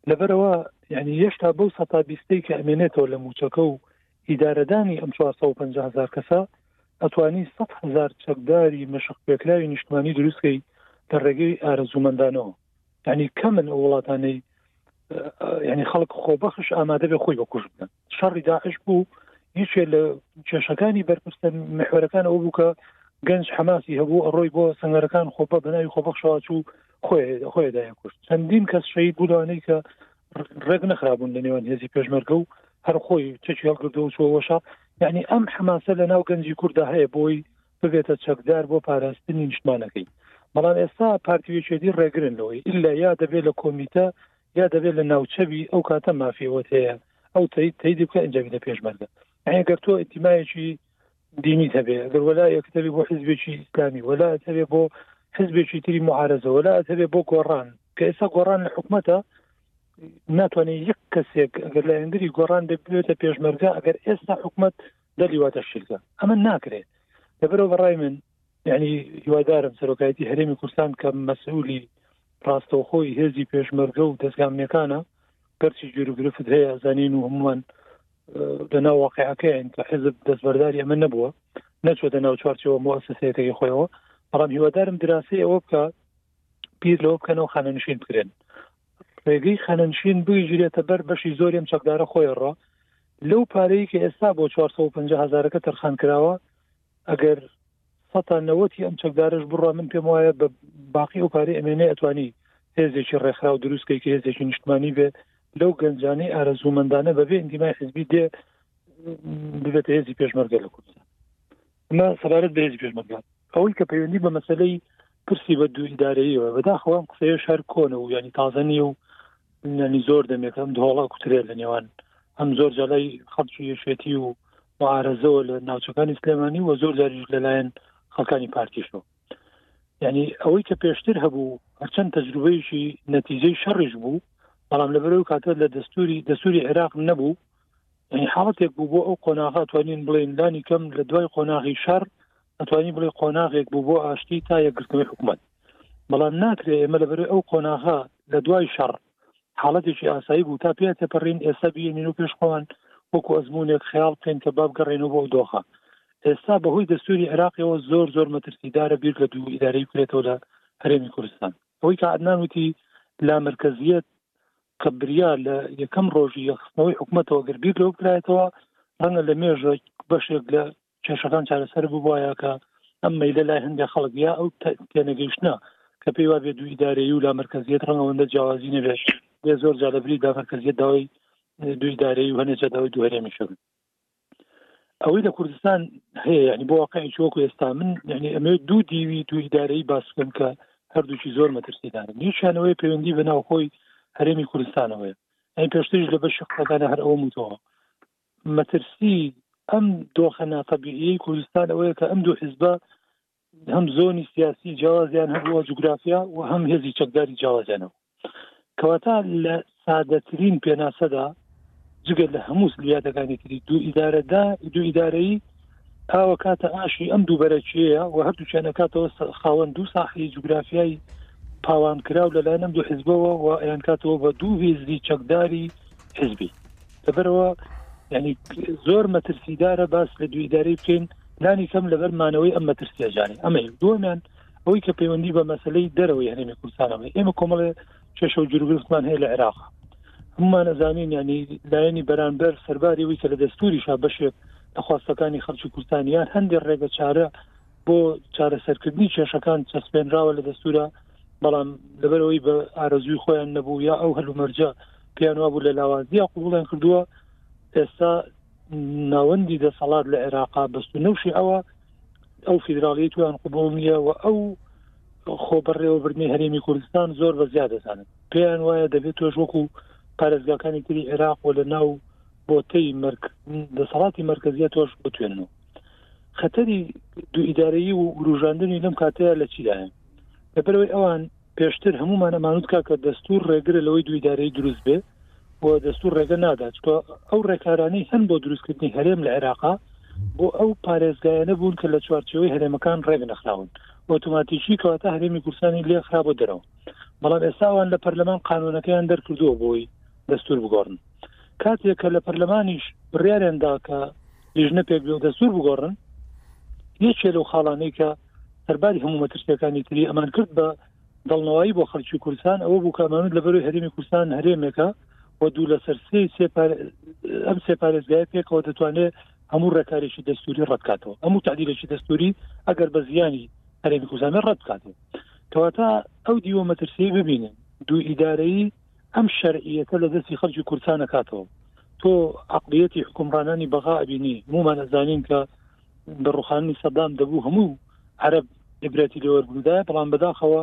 لەبەرەوە یعنی هێشتا بەو سەتا بیستەی کە ئەمێنێتەوە لە موچەکە و ئیدارەدانی ئەم 450 هزار کەسە ئەتوانی 100 هزار چەکداری مەشق پێکراوی نیشتمانی دروستکەی لە ڕێگەی ئارەزوومەندانەوە ینی کەمن ئەو وڵاتانەی ینی خەڵک خۆبەخش ئامادە بێ خۆی بە کوشت بن شەڕی داعش بوو یەکێ لە کێشەکانی بەرپرسە محوەرەکان ئەو بووکە گەنج حەماسی هەبوو ئەڕۆی بۆ سنگەرەکان خۆپە بەناوی خۆبەخشەواچوو خۆێ خۆێدا یەکوشت چەندین کەس شەید بووانەی کە ڕێک نەخرابوون لە نێوان هێزی پێشمەرگە و هەر خۆی چێکی هەڵگردەوە چوەوەشە یعنی ئەم حماسە لە ناو گەنجی کووردا هەیە بۆی ببێتە چەکدار بۆ پاراستنی نیشتمانەکەی بەڵام ئێستا پارتیوێکێتی ڕێگرن لەوەی ئللا یا دەبێت لە کۆمیتە یا دەبێت لە ناوچە بی ئەو کاتە مافی ئەوەت هەیە ئەو تەیت تەیدی بکە ئەنجامی دە پێشمەرگە یعنی گەر تۆ ئیتیمایەکی دینی هەبێ گەر وەلایەک دەبێ بۆ حزبێکی ئیسلامی وەلایەت هەبێ بۆ حزبێکی تری معارەزە وەلایەت هەبێ بۆ گۆڕان کە ئێستا گۆڕان لە حکومەتە ناتوانێت یەک کەسێک ئەگەر لایەنگری گۆڕان دەبێتە پێشمەرگە ئەگەر ئێستا حکومت دەلی واتە شیرگە ئەمە ناکرێت لەبەرەوە بەڕای من یانی هیوادارم سەرۆکایەتی هەرێمی کوردستان کە مەسئولی ڕاستەوخۆی هێزی پێشمەرگە و دەستگامنیەکانە گەرچی جوروگرفت هەیە زانین و هەمووان لەنا واقعەکەیان کە حزب دەستبەرداری ئەمە نەبووە نەچۆتە ناو چوارچەوە موسسەکەی خۆیەوە بەڵام هیوادارم دراسی ئەوە بکە پیر لەوە بکەنەوە خانەنشین بکرێن ڕێگەی خانەنشین بگیرێتە بەر بەشی زۆریم چەکدارە خۆیڕە لەو پارەیەکی ئێستا بۆ 450 هزارەکە تەرخان کراوە ئەگەر سەتا نەوەتی ئەم چەکدارش بڕە من پێم وایە بە باقی ئەو پارەی ئەمێنێ ئەتوانی هێزێکی ڕێکخرا و دروستکەی کە هێزێکی نیشتمانی بێ لەو گەنجانی ئارەزوومەندانە بەبێ ئەندیمای حزبی دێ ببێتە هێزی پێشمەرگە لە کوردستان ئەمە سەبارەت بە هێزی پێشمەرگان ئەوەی کە پەیوەندی بە مەسلەی پرسی بە دوو ئیدارەیەوە بەداخەوەم قسەیە شار کۆنە و ینی تازەنی و نانی زۆر دەمێکم دهۆڵە کوترێت لە نێوان ئەم زۆر جەلای خەڵکی یەشێتی و بەئارەزەوە لە ناوچەکانی سلێمانی و زۆر جاریش لەلایەن خەڵکانی پارتیشەوە یعنی ئەوەی کە پێشتر هەبوو هەرچەند تەجروبەیەکی نەتیجەی شەڕیش بوو بەڵام لە بەرەو کاتە لە دەستوری دەستوری عێراق نەبوو یعنی حاڵەتێک بوو بۆ ئەو قۆناغا توانین بڵێن لانی کەم لە دوای قۆناغی شەر ئەتوانی بڵێ قۆناغێک بوو بۆ ئاشتی تا یەکگرتنەوەی حکوومەت بەڵام ناکرێت ئێمە لە بەرەوەی ئەو قۆناغا لە دوای شەڕ حاڵەتێکی ئاسایی بوو تا پێ تێپەڕین ئێستا بینین و پێش خۆمان وەکو ئەزمونێک خەیاڵ بکەین کە باب گەڕێنەوە بۆ دۆخە ئێستا بەهۆی دەستوری عێراقیەوە زۆر زۆر مەترسیدارە بیر لە دوو ئیدارەی بکرێتەوە لە هەرێمی کوردستان ئەوەی کە عدنان وتی لا مرکزیت کە بریا لە یەکەم ڕۆژی یەخستنەوەی حکوومەتەوە گەربیر لەو بکرایەتەوە ڕەنگە لە مێژە بەشێک لە کێشەکان چارەسەر ببایە کە ئەم مەیلە لای هەندێک خەڵک یا ئەو تێنەگەیشتە کە پێی وا بێ دووی دارەیی و لامەرکزیت ڕەنگەوەندە جیاوازی نەبێت بێ زۆر جا لەبری دامەرکزیت داوای دووی دارەیی و هەنێجا داوای دوهرێمی شەبن ئەوەی لە کوردستان هەیە ینی بۆ واقعی چۆک و ئێستا من یعنی ئەمێ دوو دیوی دووی دارەی باس بکەم کە هەردووکی زۆر مەترسیدانم یەکیانەوەی پەیوەندی بە ناوخۆی هەرێمی کوردستانەوەی ئەین پێشتریش لە بەشی قەکانە هەر ئەوە وتەوە مەترسی ئەم دۆخە ناتەبیعیەی کوردستان ئەوەیە کە ئەم دوو حزبە هەم زۆنی سیاسی جیاوازیان هەبووە جوگرافیا و هەم هێزی چەکداری جیاوازیانەوە کەواتە لە سادەترین پێناسەدا جگە لە هەموو سلیاتەکانی تری دوو ئیدارەدا دوو ئیدارەی ئاوە کاتە ئاشی ئەم دوو بەرەکیەیە و هەردووچیان ئەکاتەوە خاوەن دوو ساحی جوگرافیایی پاوان کراو لەلایەنم دوو حزبەوە و ئەیان کاتەوە بە دوو هێزی چەکداری حزبی لەبەرەوە ینی زۆر مەترسیدارە باس لە دویداری بکەین لانی کەم لەبەر مانەوەی ئەم مەترسیە جارێ ئەمە دومیان ئەوەی کە پەیوەندی بە مەسلەی دەرەوەی هەرێمی کوردستانەوە ئێمە کۆمەڵێ کێشە و جروگرفتمان هەیە لە عێراق هەمومان ئەزانین ینی لایەنی بەرانبەر سەرباری وی کە لە دەستوری شا بەشێک لە خواستەکانی خەڵکی کوردستانیان هەندێک ڕێگە چارە بۆ چارەسەرکردنی کێشەکان چەسپێنراوە لە دەستورە بەڵام لەبەرەوەی بە ئارەزووی خۆیان نەبوو یا ئەو هەلومەرجە پێیان وابوو لە لاوازیە قوڵیان کردووە ئێستا ناوەندی دەسەڵات لە عێراقا بەست و نەوشی ئەوە ئەو فیدراالیت تویان قوبڵ نییە و ئەو خۆ بەڕێوەبردنی هەرێمی کوردستان زۆر بە زیاد دەزانن پێیان وایە دەبێت تۆش وەکو پارێزگاکانی تری عێراق و لە ناو بۆتەی مرک دەسەڵاتی مرکزیە تۆش بتوێنەوە خەتەری دوو ئیدارەیی و وروژاندنی لەم کاتەیە لە چیدایە لەبەرەوەی ئەوان پێشتر هەمومان ئەمانوت کا کە دەستور ڕێگرە لەوەی دوو ئیدارەی دروست بێ و دەستور ڕێگە نادات چکە ئەو ڕێکارانەی هەن بۆ دروستکردنی هەرێم لە عێراقا بۆ ئەو پارێزگایە نەبوون کە لە چوارچەوەی هەرێمەکان ڕێک نەخراون ئۆتوماتیکی کەواتە هەرێمی کورسانی لێ خرا بۆ دەرەوە بەڵام ئێستاوان لە پەرلەمان قانونەکەیان دەرکردووە بۆی دەستور بگۆڕن کاتێک کە لە پەرلەمانیش بڕیارێندا کە لیژنە پێک بێ و دەستور بگۆڕن یەکێ لەو خاڵانەی کە سەرباری هەموو مەترسیەکانی تری ئەمان کرد بە دڵنەوەی بۆ خەڵکی کوردستان ئەوە بوو کامانوت لە بەروی هەرێمی کوردستان هەرێمێکە و دوو لە سەر سێ سێ ئەم سێ پارێزگای پێکەوە دەتوانێت هەموو ڕێکارێکی دەستوری ڕەتکاتەوە هەموو تعدیلێکی دەستوری ئەگەر بە زیانی هەرێمی کوردستان ڕەتکاتەوە کەواتە ئەو دیوە مەترسی ببینن دوو ئیدارەی ئەم شەرعیەتە لە دەستی خەرجی کورسانەکاتەوە تۆ عقلیەتی حکومڕانانی بەغا ئەبینی مومان ئەزانین کە بە ڕوخانی سەدام دەبوو هەموو عرب عبرەتی لێ وەربگدایە بەڵام بەداخەوە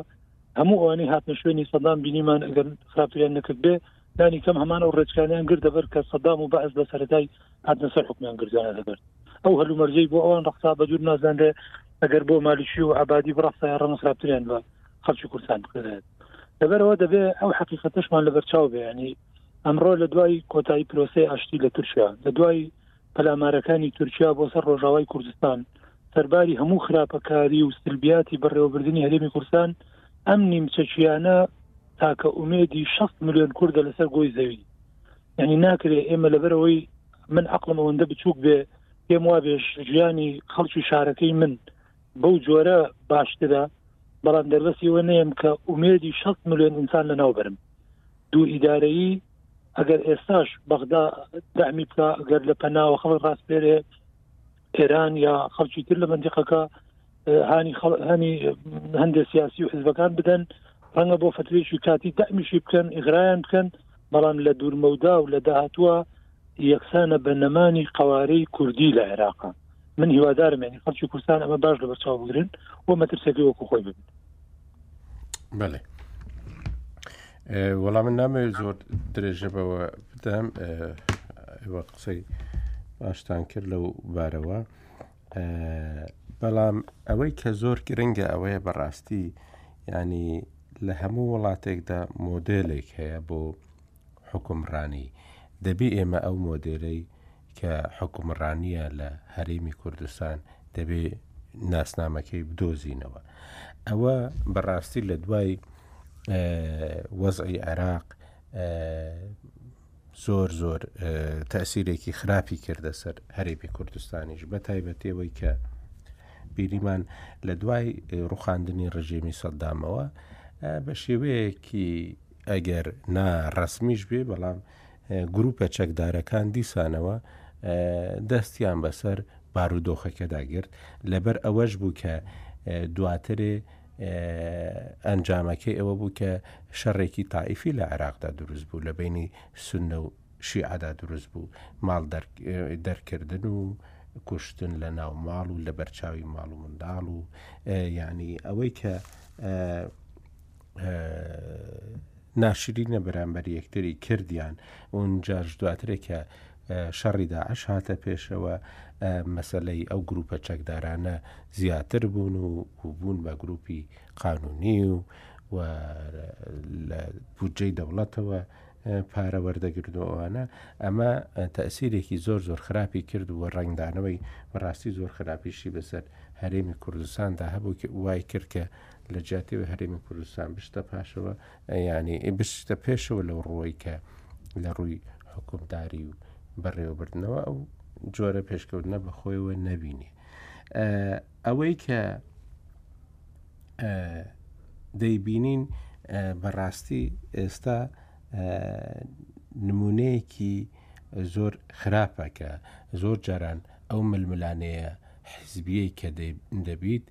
هەموو ئەوانی هاتنە شوێنی سەدام بینیمان ئەگەر خراپتریان نەکرد بێ لانی کەم هەمان ئەو ڕێچکانیان گرد دەبەر کە سەدام و بەعس لە سەرەتای هاتنە سەر حکومیان گردیانە دەبێت ئەو هەلومەرجەی بۆ ئەوان ڕخسا بە دوور نازانێ ئەگەر بۆ مالیشی و عبادی بڕخسا ڕەنە خراپتریان بە خەڵکی کوردستان بکرێت لەبەرەوە دەبێ ئەو حقیقەتەشمان لە بەرچاو بێ ینی ئەمڕۆ لە دوای کۆتایی پرۆسی ئاشتی لە تورکیا لە دوای پەلامارەکانی تورکیا بۆ سەر ڕۆژاوای کوردستان سەرباری هەموو خراپەکاری و سلبیاتی بەڕێوەبردننی هەرێمی کوردستان ئەم نیمچەچیانە تاکە ئومێدی 6 میلیۆن کوردە لەسەر گۆی زەوی یعنی ناکرێت ئێمە لەبەرەوەی من عقلم ئەوەندە بچووک بێ پێم وابێش ژیانی خەڵکی شارەکەی من بەو جۆرە باشترە بەڵام دەربەسیەوە نەیەم کە ئومێدی 6 میلیۆن ئینسان لە ناوبرم دوو ئیدارەیی ئەگەر ئێستاش بەغدا دامی بکە گەر لە پەناوە خەڵک ڕاستپێرێ ئێران یا خەڵکی تر لە بەندیقەکە هانی هەنی هەندێک سیاسی و حزبەکان بدەن ڕەنگە بۆ فترێکی کاتی دامیشی بکەن ئیغرایان بکەن بەڵام لە دوورمەودا و لە داهاتووە یەکسانە بە نەمانی قوارەی کوردی لە عێراقا من هیوادارمێنی خەڵکی کوردستان ئەمە باش لە بەرچاو بگرن و مەترسێکی وەکو خۆی ببن بەێ وەڵام من نامێ زۆر درێژەبەوە بدەم وە قسەی باشتان کرد لەو بارەوە بەڵام ئەوەی کە زۆر گرنگە ئەوەیە بەڕاستی ینی لە هەموو وڵاتێکدا مۆدلێک هەیە بۆ حکمڕانی دەبی ئێمە ئەو مۆدلەی کە حوکمڕانیە لە هەرێمی کوردستان دەبێ ناسنامەکەی بدۆزینەوە ئەوە بەڕاستی لە دوای وەزعی عێراق زۆر زۆر تاسیرێکی خراپی کردە سەر هەرێمی کوردستانیش بە تایبەتەوەی کە بیریمان لە دوای ڕوخاندنی ڕژێمی سەددامەوە بە شێوەیەکی ئەگەر ناڕسمیش بێ بەڵام گرووپە چەکدارەکان دیسانەوە دەستیان بەسەر بارودۆخەکەدا گرت، لەبەر ئەوەش بوو کە دواتر ئەنجامەکەی ئەوە بوو کە شەڕێکی تائیفی لە عێراقدا دروست بوو لە بینی سوننە و شیعەدا دروست بوو، ماڵ دەرکردن و کوشتن لە ناو ماڵ و لەبەرچاوی ماڵ و منداڵ و یانی ئەوەی کە ناشرینە بەرامبەر یەکتری کردیان ئونجاش دواترێک کە شەڕی داعش هاتە پێشەوە مەسلەی ئەو گروپە چەکدارانە زیاتر بوون و بوون بە گروپی قانونی و و لە بودجەی دەوڵەتەوە پارە وەردەگردووانە ئەمە تەسیرێکی زۆر زۆر خراپی کرد و ڕنگدانەوەی بەڕاستی زۆر خراپیشی بەسەر هەرێمی کوردستاندا هەبوو وای کرد کە لە جیاتی ئەوەی هەرێمی کوردستان بچتە پاشەوە یانی بچتە پێشەوە لەو ڕۆی کە لە ڕووی حکومداری و بەڕێوەبردنەوە ئەو جۆرە پێشکەوتنە بە خۆیەوە نەبینێ ئەوەی کە دەیبینین بەڕاستی ئێستا نمونەیەکی زۆر خراپە کە زۆر جاران ئەو ململانەیە حیزبیەی کە دەبیت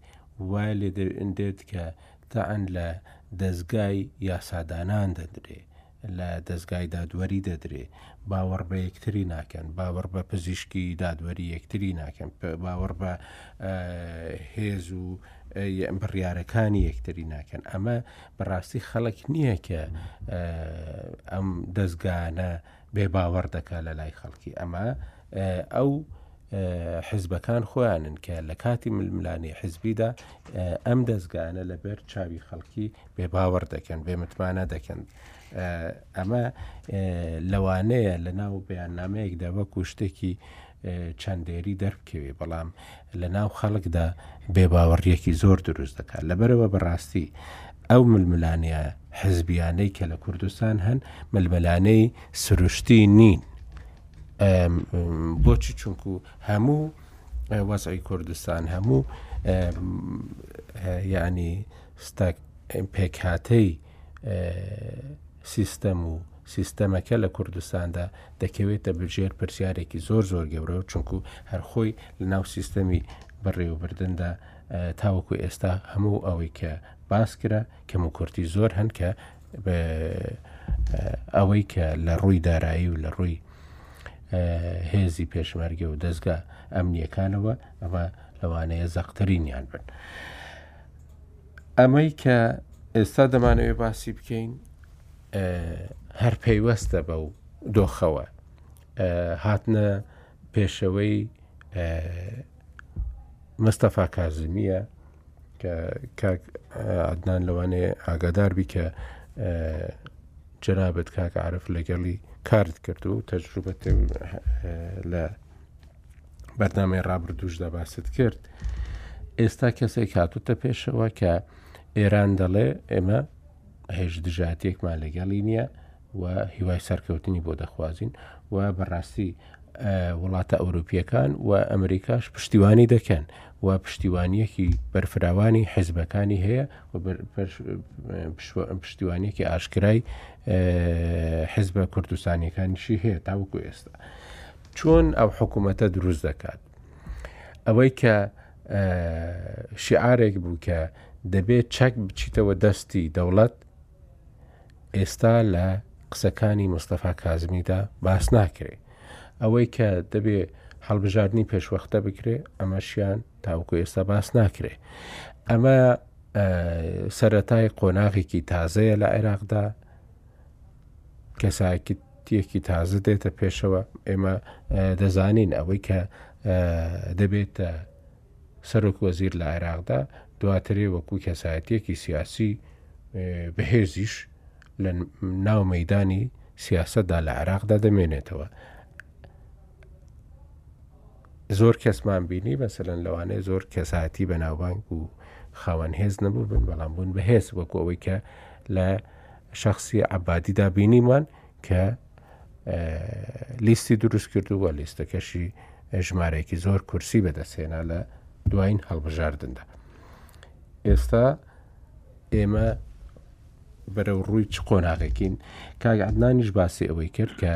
وای لێ دێت کە تەعن لە دەزگای یاسادانان دەدرێ لە دەزگای دادوەری دەدرێ باوەڕ بە یەکتری ناکەن باوەڕ بە پزیشکی دادوەری یەکتری ناکەن باوەڕ بە هێز و بڕیارەکانی یەکتری ناکەن ئەمە بەڕاستی خەڵک نییە کە ئەم دەستگانە بێ باوەڕ دەکا لە لای خەڵکی ئەمە ئەو حزبەکان خۆیانن کە لە کاتی ململانێ حزبیدا ئەم دەستگانە لەبەر چاوی خەڵکی بێ باوەڕ دەکەن بێ متمانە دەکەن ئەمە لەوانەیە لە ناو بەیاننامەیەکدا وەکو شتێکی چەندێری دەربکەوێ بەڵام لە ناو خەڵکدا بێباوەڕیەکی زۆر دروست دەکات لەبەرەوە بەڕاستی ئەو ململانەیە حزبیانەی کە لە کوردستان هەن ململانەی سروشتی نین بۆچی چونکو هەموو وەزعی کوردستان هەموو ینی ستاک پێکهاتەی سیستەم و سیستەمەکە لە کوردستاندا دەکەوێتە بژێر پرسیارێکی زۆر زۆر گەورە و چونکو هەرخۆی لە ناو سیستەمی بەڕێوەبردندا تاوەکو ئێستا هەموو ئەوەی کە باس کرا کەم و کورتی زۆر هەن کە ئەوەی کە لە ڕووی دارایی و لە ڕووی هێزی پێشمەرگە و دەستگا ئەمنیەکانەوە ئەمە لەوانەیە زەقترینیان بن. ئەمەی کە ئێستا دەمانەوێت باسی بکەین هەر پەیوەستە بە و دۆخەوە هاتنە پێشەوەی مستەفا کازمیە کە کاک عدنان لەوانێ ئاگاداربی کە جەنابەت کاک عرف لەگەڵی کارت کرد و تەجروبەت لە بەرنامەی ڕابردووشدا باست کرد ئێستا کەسێک هاتوتە پێشەوە کە ئێران دەڵێ ئێمە هێش دژاتێکمان لەگەڵی نییە و هیوای سەرکەوتنی بۆ دەخوازین و بەڕاستی وڵاتە ئەوروپیەکان و ئەمریکاش پشتیوانی دەکەن و پشتیوانیەکی بەرفراوانی حزبەکانی هەیە و پشتیوانیەکی ئاشکرای حزبە کوردستانیەکانیشی هەیە تاوەکو ئێستا. چۆن ئەو حکوومەتە دروست دەکات ئەوەی کە شعارێک بوو کە دەبێت چەک بچیتەوە دەستی دەوڵەت ئێستا لە قسەکانی مستەفا کازمیدا باس ناکرێت ئەوەی کە دەبێ هەڵبژاردننی پێشوەختە بکرێ ئەمەشیان تاوکو ئێستا باس ناکرێ ئەمە سەتای قۆناغێکی تازەیە لە عێراقدا کەساکت تیەکی تازە دێتە پێشەوە ئێمە دەزانین ئەوەی کە دەبێتە سەرۆک وەزیر لە عێراقدا دواترێ وەکو کەسایەتیەکی سیاسی بەهێزیش لە ناو مەدانی سیاستدا لە عێراقدا دەمێنێتەوە زۆر کەسمان بینی بەسەرەن لەوانەیە زۆر کەساتی بەناوبانگ و خاوەن هێز نەبوو بن بەڵام بوون بەهێز وەکو ئەوەی کە لە شەخسی عەبادیدا بینیمان کە لیستی دروست کردووە لیستەکەشی ژمارەیەکی زۆر کورسی بەدەستێنا لە دوایین هەڵبژاردندا ئێستا ئێمە بەرەو ڕووی چ قۆناغێکین کاگەعدنانیش باسی ئەوەی کرد کە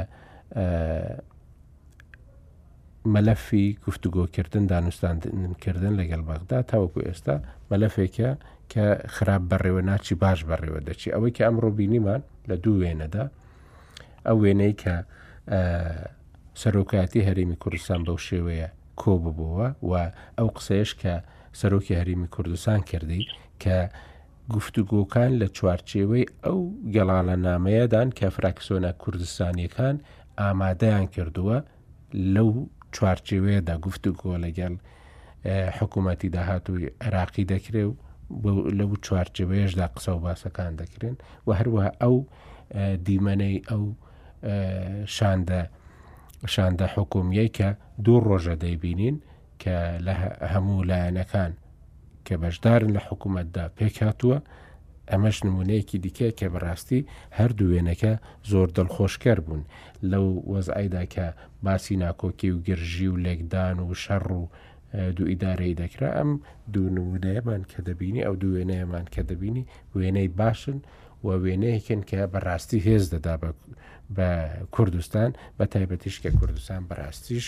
مەلەفی گفتوگۆکردن دانوستاندنکردن لەگەڵ بەغدا تاوەکو ئێستا مەلەفێکە کە خراپ بەڕێوە ناچی باش بەڕێوە دەچی ئەوەی کە ئەمڕۆ بینیمان لە دوو وێنەدا ئەو وێنەی کە سەرۆکاتی هەرێمی کوردستان بەو شێوەیە کۆ ببووە و ئەو قسەیش کە سەرۆکی هەرێمی کوردستان کردی کە گفتوگۆکان لە چوارچێوەی ئەو گەڵاڵە نامەیەدان کە فراکسۆنە کوردستانیەکان ئامادەیان کردووە لەو چوارچێوەیەدا گفتوگۆ لەگەڵ حکوومەتی داهاتووی عێراقی دەکرێ و لەو چوارچێوەیەشدا قسە و باسەکان دەکرێن و هەروە ئەو دیمەنەی ئەو شاندە شاندە حکومیەی کە دوو ڕۆژە دەیبینین کە لە هەموو لایەنەکان کە بەشدارن لە حکوومەتدا پێکهاتووە ئەمەش نمونەیەکی دیکە کە بەڕاستی هەردوو وێنەکە زۆر دڵخۆشکەر بوون لەو وەزعیدا کە باسی ناکۆکی و گرژی و لێکدان و شەڕ و دوو ئیدارەی دەکرا ئەم دوو نمودەیەمان کە دەبینی ئەو دوو وێنەیەمان کە دەبینی وێنەی باشن و وێنەیەکن کە بەڕاستی هێز دەدا بە کوردستان بە تایبەتیش کە کوردستان بەڕاستیش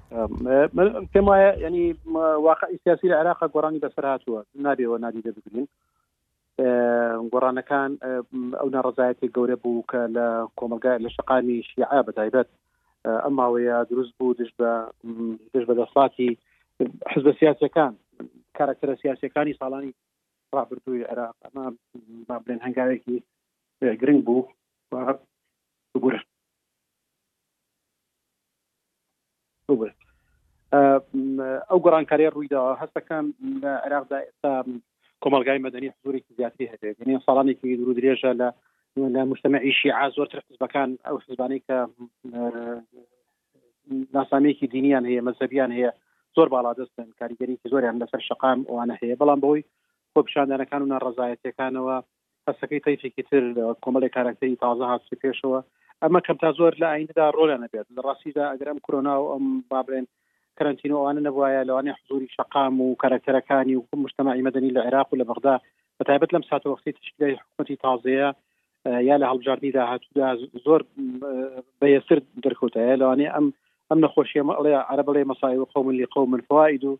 پێم وایە ینی واقعی سیاسی لە عێراق گۆڕانی بەسەر هاتووە نابێەوە نادیدە بگرین گۆڕانەکان ئەو ناڕزایەتی گەورە بوو کە لە کۆمەلگای لە شقامی شیعە بەتایبەت ئەم ماوەیە دروست بوو دژ بە دژ بە دەسڵاتی حزب سیاسەکان کارکتەرە سیاسەکانی ساڵانی ڕابردووی عێراق ئەمە با بلێن هەنگاوێکی گرنگ بوو بگورە ئەو گۆڕانکاریە ڕوویداوە هەستەکان لە عێراقدا ئێستا کۆمەلگای مەدەنی حزورێکی زیاتری هەبێت یعنی ساڵانێکی دوور درێژە لە لە مشتمەعی شیعە زۆرتر حزبەکان ئەو حزبانەی کە ناسامەیەکی دینیان هەیە مەزەبیان هەیە زۆر باڵا دەستن کاریگەریکی زۆریان لەسەر شقام ئەوانە هەیە بەڵام بەوەی خۆپیشاندانەکان و ناڕزایەتەکانەوە قسەکەی تەیفێکی تر کۆمەڵێک کاراکتەری تازە هاتوچە پێشەوە ئەمە کەم تا زۆر لە ئایندەدا ڕۆلە نەبێت لە ڕاستیدا ئەگەر ئەم کرۆنا و ئەم بابرێن کەرنتین و ئەوانە نەبواە لەوانێ حزوری شقام و کارکتەرەکانی و مشتمەعی مەدەنی لە عێراق و لە بەغدا بە تایبەت لەم ساتە وەختی تشکیلی حکوومەتی تازەیە یا لە هەڵبژاردننی داهاتوودا زۆر بەهێستر دەرکەوتایە لەوانێ ئەم ئەم نەخۆشیە ئەڵێ عربڵێ مەسای و قوملی قومن فوائد و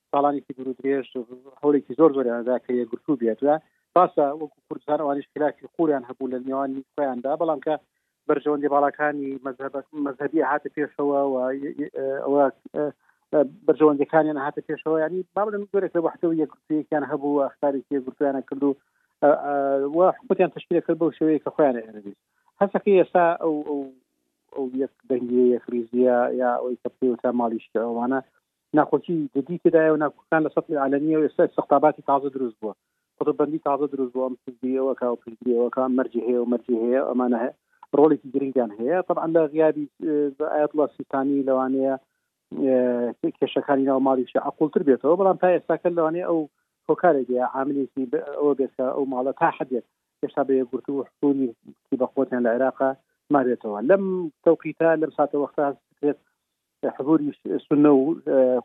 ساڵانێکی دوور و درێژ هەوڵێکی زۆر زۆریاندا کە یەکگرتوو بێت و ڕاستە وەکو کوردستان ئەوانیش خلافی قوریان هەبوو لە نێوانی خۆیاندا بەڵام کە بەرژەوەندی باڵاکانی مەذهبی هاتە پێشەوە و ئەوە بەرژەوەندەکانیان هاتە پێشەوە ینی باڵم گەرێک لە وحدەوە یەکگرتویەکیان هەبوو ئەختارێکی یەکگرتویانە کرد و حکوتیان تشکیلە کرد بەو شێوەیە کە خۆیان ئەربی هەسەکە ئێستا ئەو ئەو یەک دەنگی یەکریزیە یا ئەوی کە پێوتە ماڵیشتەوانە ناکۆکی جدی تێدایە و ناکۆکەکان لە سەتحی عەلەنییە و ئێستا ئیستقطاباتی تازە دروست بووە، قوتببەندی تازە دروست بووە، ئەم حیزبی ئەوەکا و حیزبی ئەوەکا، ئەم مەرجی هەیە و مەرجی هەیە، ئەمانە هەیە ڕۆڵێکی گرنگیان هەیە، تەبعەن لە غیابی ئایەتوڵا سیستانی لەوانەیە کێشەکانی ناو ماڵی شیعە قووڵتر بێتەوە، بەڵام تا ئێستاکە لەوانەیە ئەو هۆکارێک بێ عاملێکی ئەوە بێت کە ئەو ماڵە تا حەدێک هێشتا بە یەکگرتوو و حضوری کی بەقوەتیان لە عێراقا مابێتەوە لەم تەوقیتە لەم ساتەوەختە هەست بکرێت حضوری سنە و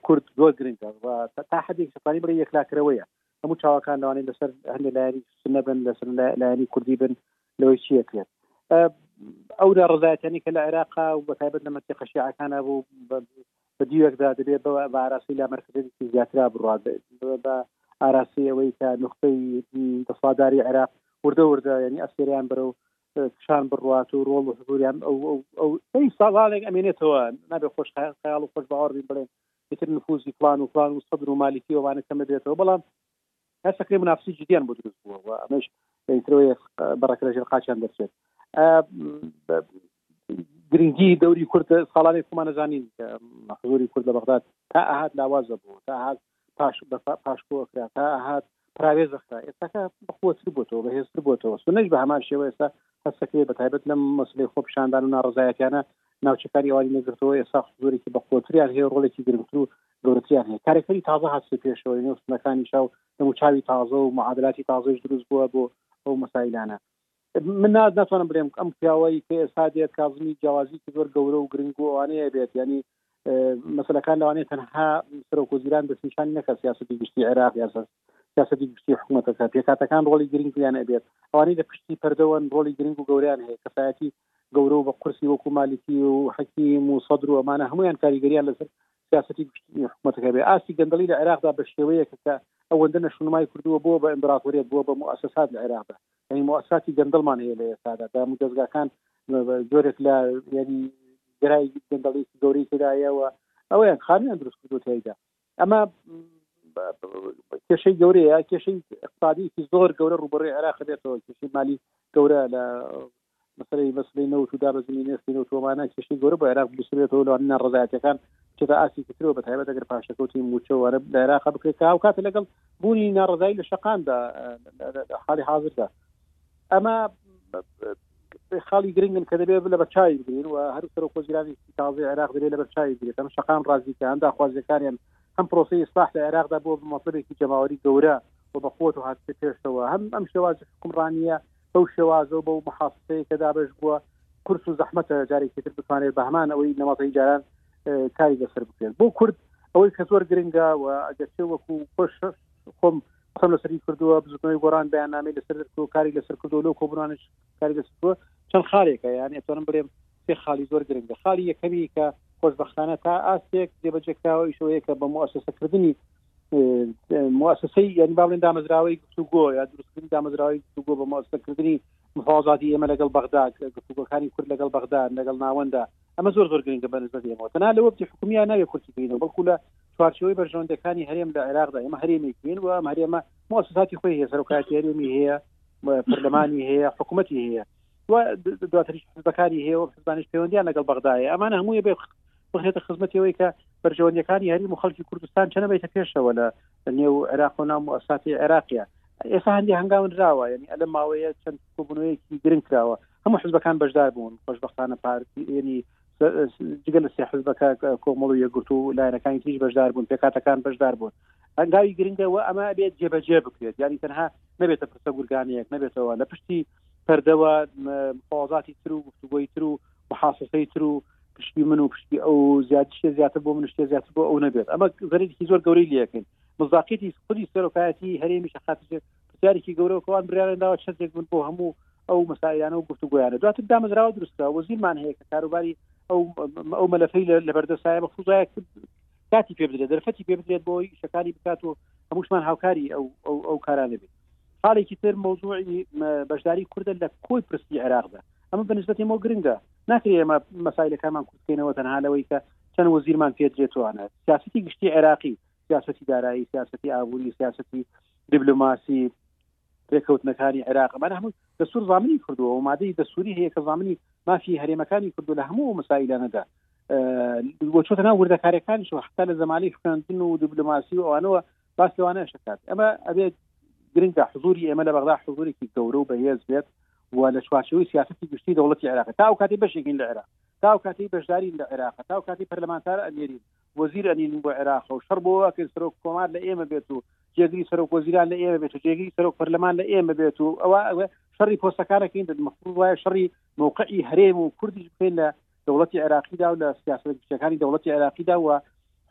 کورد زۆر گرنگە و تا حدێک شپانی بڵێ یەکلاکرەوەیە هەموو چاوەکان لەوانەیە لەسەر هەندێک لایەنی سنە بن لەسەر لایەنی کوردی بن لەوەی چیە کرێت ئەو لە ڕزایەتەنی کە لە عێراقا و بە تایبەت لە مەتی قەشیعەکانە بوو بە دیوێکدا دەبێت بە ئاراسی لا مەرکزێکی زیاترا بڕات بە ئاراسی ئەوەی کە نقطەی دەسڵاتداری عێراق وردە وردە ینی ئەسێریان بەرەو پیشان بڕوات و ڕۆڵ و حزوریان ئەو ساڵانێک ئەمێنێتەوە نابێ خۆش خیاڵ و خۆش باوەڕ بین بڵێن ئیتر نفوزی فلان و فلان و سەدر و مالیکی ئەوانە کەمە بێتەوە بەڵام هەسەکرێ منافسی جدیان بۆ دروست بووە و ئەمەش ئیترەوەی بەڕەکە لە ژێر قاچیان دەچێت گرنگی دەوری کورد ساڵانی خۆمانەزانین حزوری کورد لە بەغداد تا ئاهات لاوازە بوو تا هاات پاش بە پاشکۆوە کرا تا هات پراوێز دەخرا ئێستاکە بەخوتر بۆتەوە بەهێزتر بۆتەوە سنەش بە هەمان شێوە ئێستا هەستەکرێت بە تایبەت لەم مەسلەی خۆپیشاندان و ناڕزایەتیانە ناوچەکانی ئەوانی نەگرتەوە ئێستا زۆرێکی بەخۆتریان هەیە ڕۆڵێکی گرنگتر و گەورەتریان هەیە کارەکەری تازە هاتسە پێشەوە نێو سنەکانی شاو دەموچاوی تازە و معادلاتی تازەش دروست بووە بۆ ئەو مەسایلانە من ناتوانم بلێم ئەم پیاوەی کە ئێستا دێت کازمی جیاوازیکی زۆر گەورە و گرنگ و ئەوانەیە بێت ینی مەسلەکان لەوانەیە تەنها سەرۆک وەزیران دەستنیشان نەکە سیاستی گشتی عێراق یاسا سیاستی گشتی حکوومەتەکە پێکاتەکان ڕۆڵی گرنگیان ئەبێت ئەوانەی لە پشتی پەردەوەن ڕۆڵی گرنگ و گەوریان هەیە کەسایەتی گەورە و بە قورسی وەکو مالکی و حەکیم و سەدر و ئەمانە هەمویان کاریگەریان لەسەر سیاستی گشتی حکوومەتەکە بێ ئاستی گەندەڵی لە عێراقدا بە شێوەیەکە کە ئەوەندە نەشونمای کردووە بۆ بە ئەمبراتۆریت بووە بە موسسات لە عێراقدا یانی مواسساتی گەندەڵمان هەیە لە ئێستادا دام و دەزگاکان جۆرێک لە یانی گرای گەندەڵێکی گەورەی تێدایەوە ئەویان خانیان دروست کردو تێیدا ئەمە کێشەی گەورەیە کێشەی اقتصادیکی زۆر گەورە ڕوبڕی عێراق بێتەوە کێشەی مالی گەورە لە مەسەلەی مەسەلەی نەوت و دابەزینی نرخی نەوت و ئەمانە کێشەی گەورە بۆ عێراق دروستکردووە لەوانە ناڕەزایەتییەکان بچێتە ئاستێکی ترەوە بەتایبەت ئەگەر پاشەکەوتی مووچە و وانە لە عێراقا بکرێت کە هاوکاتە لەگەڵ بوونی ناڕەزایی لە شەقامدا لە حاڵی حاضردا ئەمە خاڵی گرنگن کە دەبێت لە بەرچاوی بگرین و هەر سەرۆک وەزیرانی تازی عێراق دەبێت لە بەرچاوی بگرێت ئەم شەقام ڕازیکان داخوازیەکانیان هەم پرۆسی ئیسلاح لە عێراقدا بۆ مەطلبێکی جەماوەری گەورە و بەخۆت و هاتە پێشەوە هەم ئەم شێوازی حکومڕانیە بەو شێوازە و بەو محاسبەیە کە دابش بووە قرس و زەحمەتە جارێکی تر بتوانێت بە هەمان ئەوەی نەمەتەی جاران کاری لەسەر بکرێت بۆ کورد ئەوەی کە زۆر گرنگە و ئەگەرچێ وەکو خۆش خۆم قسەم لەسەری کردووە بزنەوەی گۆران بەیاننامی لەسەر دەکرۆ کاری لەسەر کردو لەو کۆبرانش کاری لەسەر کردووە چەند خارێکە یان ئەتوانم بڵێم سێ خالی زۆر گرنگە خالی یەکەمی کە خۆشببختانە تا ئاستێک دێبەجێکراوە ئیشەوەیە کە بە موسسەکردنی موسسەی یعنی باڵێن دامەزراوەی گفتوگۆ یا دروستکردنی دامەزراوەی گفتوگۆ بە موسسەکردنی مفاوزاتی ئێمە لەگەڵ بەغدا گفتوگۆکانی کورد لەگەڵ بەغدا لەگەڵ ناوەندا ئەمە زۆر زۆر گرنگە بە نسبەت ئێمەوە تەنها لە وەفتی حکومیە ناوێ کورتی بینەوە بەڵکو لە چوارچەوەی بەرژەوەندەکانی هەرێم لە عێراقدا ئێمە هەرێمێکین و ئەم هەرێمە موسساتی خۆی هەیە سەرۆکاتی هەرێمی هەیە پەرلەمانی هەیە حکوومەتی هەیە و دواتریش حزبەکانی هەیە و حزبانیش پەیوەندیان لەگەڵ بەغدایە ئەمانە هەمووی بێ بخێتە خزمەتی ئەوەی کە بەرژەوەندەکانی هەریم و خەڵکی کوردستان چەنەبیتە پێشەوە لە نێو عێراق و نام و ئەساتی عێراقیە ئێستا هەندی هەنگاون راوە یعنی ئەلە ماوەیە چەند کۆبوونەوەیەکی گرنگ کراوە هەموو حزبەکان بەشدار بوون خۆشببختانە پارتی ینی جگە لە سێ حزبەکە کۆمەڵ و یەگررت و لایەنەکانی تریش بەشدار بوون پێکاتەکان بەشدار بوون هەنگاوی گرنگەوە ئەمە بێت جێبەجێ بکرێت یانی تەنها نەبێتە پرسە گورگانەیەک نەبێتەوە لە پشتی پەردەوە مفاوەزاتی تر و گفتوگۆی تر و محاسەی تر و پشتی من و پشتی ئەو زیاتشتە زیاتر بۆ من شتە زیاتر بۆ ئەو نەبێت ئەمە زەرێکی زۆر گەورەی لەکەین مزاقیتی خودی سەرۆکایەتی هەرێمی شەخاتێک پرسیارێکی گەورەکەوان بریاریان داوە چەندێک من بۆ هەموو ئەو مەسایلانە و گفتوگویانە دواتر دامەزراوە دروستکرا وەزیرمان هەیە کە کاروباری ئەو ئەو مەلەفەی لە بەردەسایە بە فوزایە کرد کاتی پێ بدرێت دەرفەتی پێ بدرێت بۆی شەکاری بکات و هەمووشمان هاوکاری ئەو ئەو کارانە بێت حالێکی تر مۆزوعی بەشداری کوردە لە کۆی پرسی عێراقدا ئەمە بە نسبەتی مۆ گرنگە ناکرێ ئێمە مەسایلەکانمان کوردکەینەوە تەنها لەوەی کە چەند وەزیرمان پێدرێتوانە سیاستی گشتی عێراقی سیاستی دارایی سیاستی ئابووری سیاستی دیبلوماسی رێککەوتنەکانی عێراق ئەمانە هەموو دەسوور زامنی کردووە و مادەی دەسووری هەیە کە زامنی مافی هەرێمەکانی کردو لە هەموو مەسایلانەدا وەچۆتە ناو وردەکارەکانیش حتا لە زمانی خوێندن و دیبلوماسی و ئەوانەوە باس لەوانەش دەکات ئەمە ئەبێت گرنگە حزوری ئێمە لە بەغدا حزورێکی گەورە و بەهێز بێت و لە چوارچەوەی سیاستی گشتی دەوڵەتی عێراق تا ئەو کاتی بەشێکین لە عێراق تا ئەو کاتی بەشدارین لە عێراق تا ئەو کاتی پەرلەمانتار ئەنێرین وەزیر ئەنین بۆ عێراق و شەر بۆ کە سەرۆک کۆمار لە ئێمە بێت و جێگری سەرۆک وەزیران لە ئێمە بێت و جێگری سەرۆک پەرلەمان لە ئێمە بێت و ئەوە شەڕی پۆستەکانەکەین دەمەخ وایە شەڕی مووقعی هەرێم و کوردیش بکەین لە دەوڵەتی عێراقیدا و لە سیاست گشتەکانی دەوڵەتی عێراقیدا و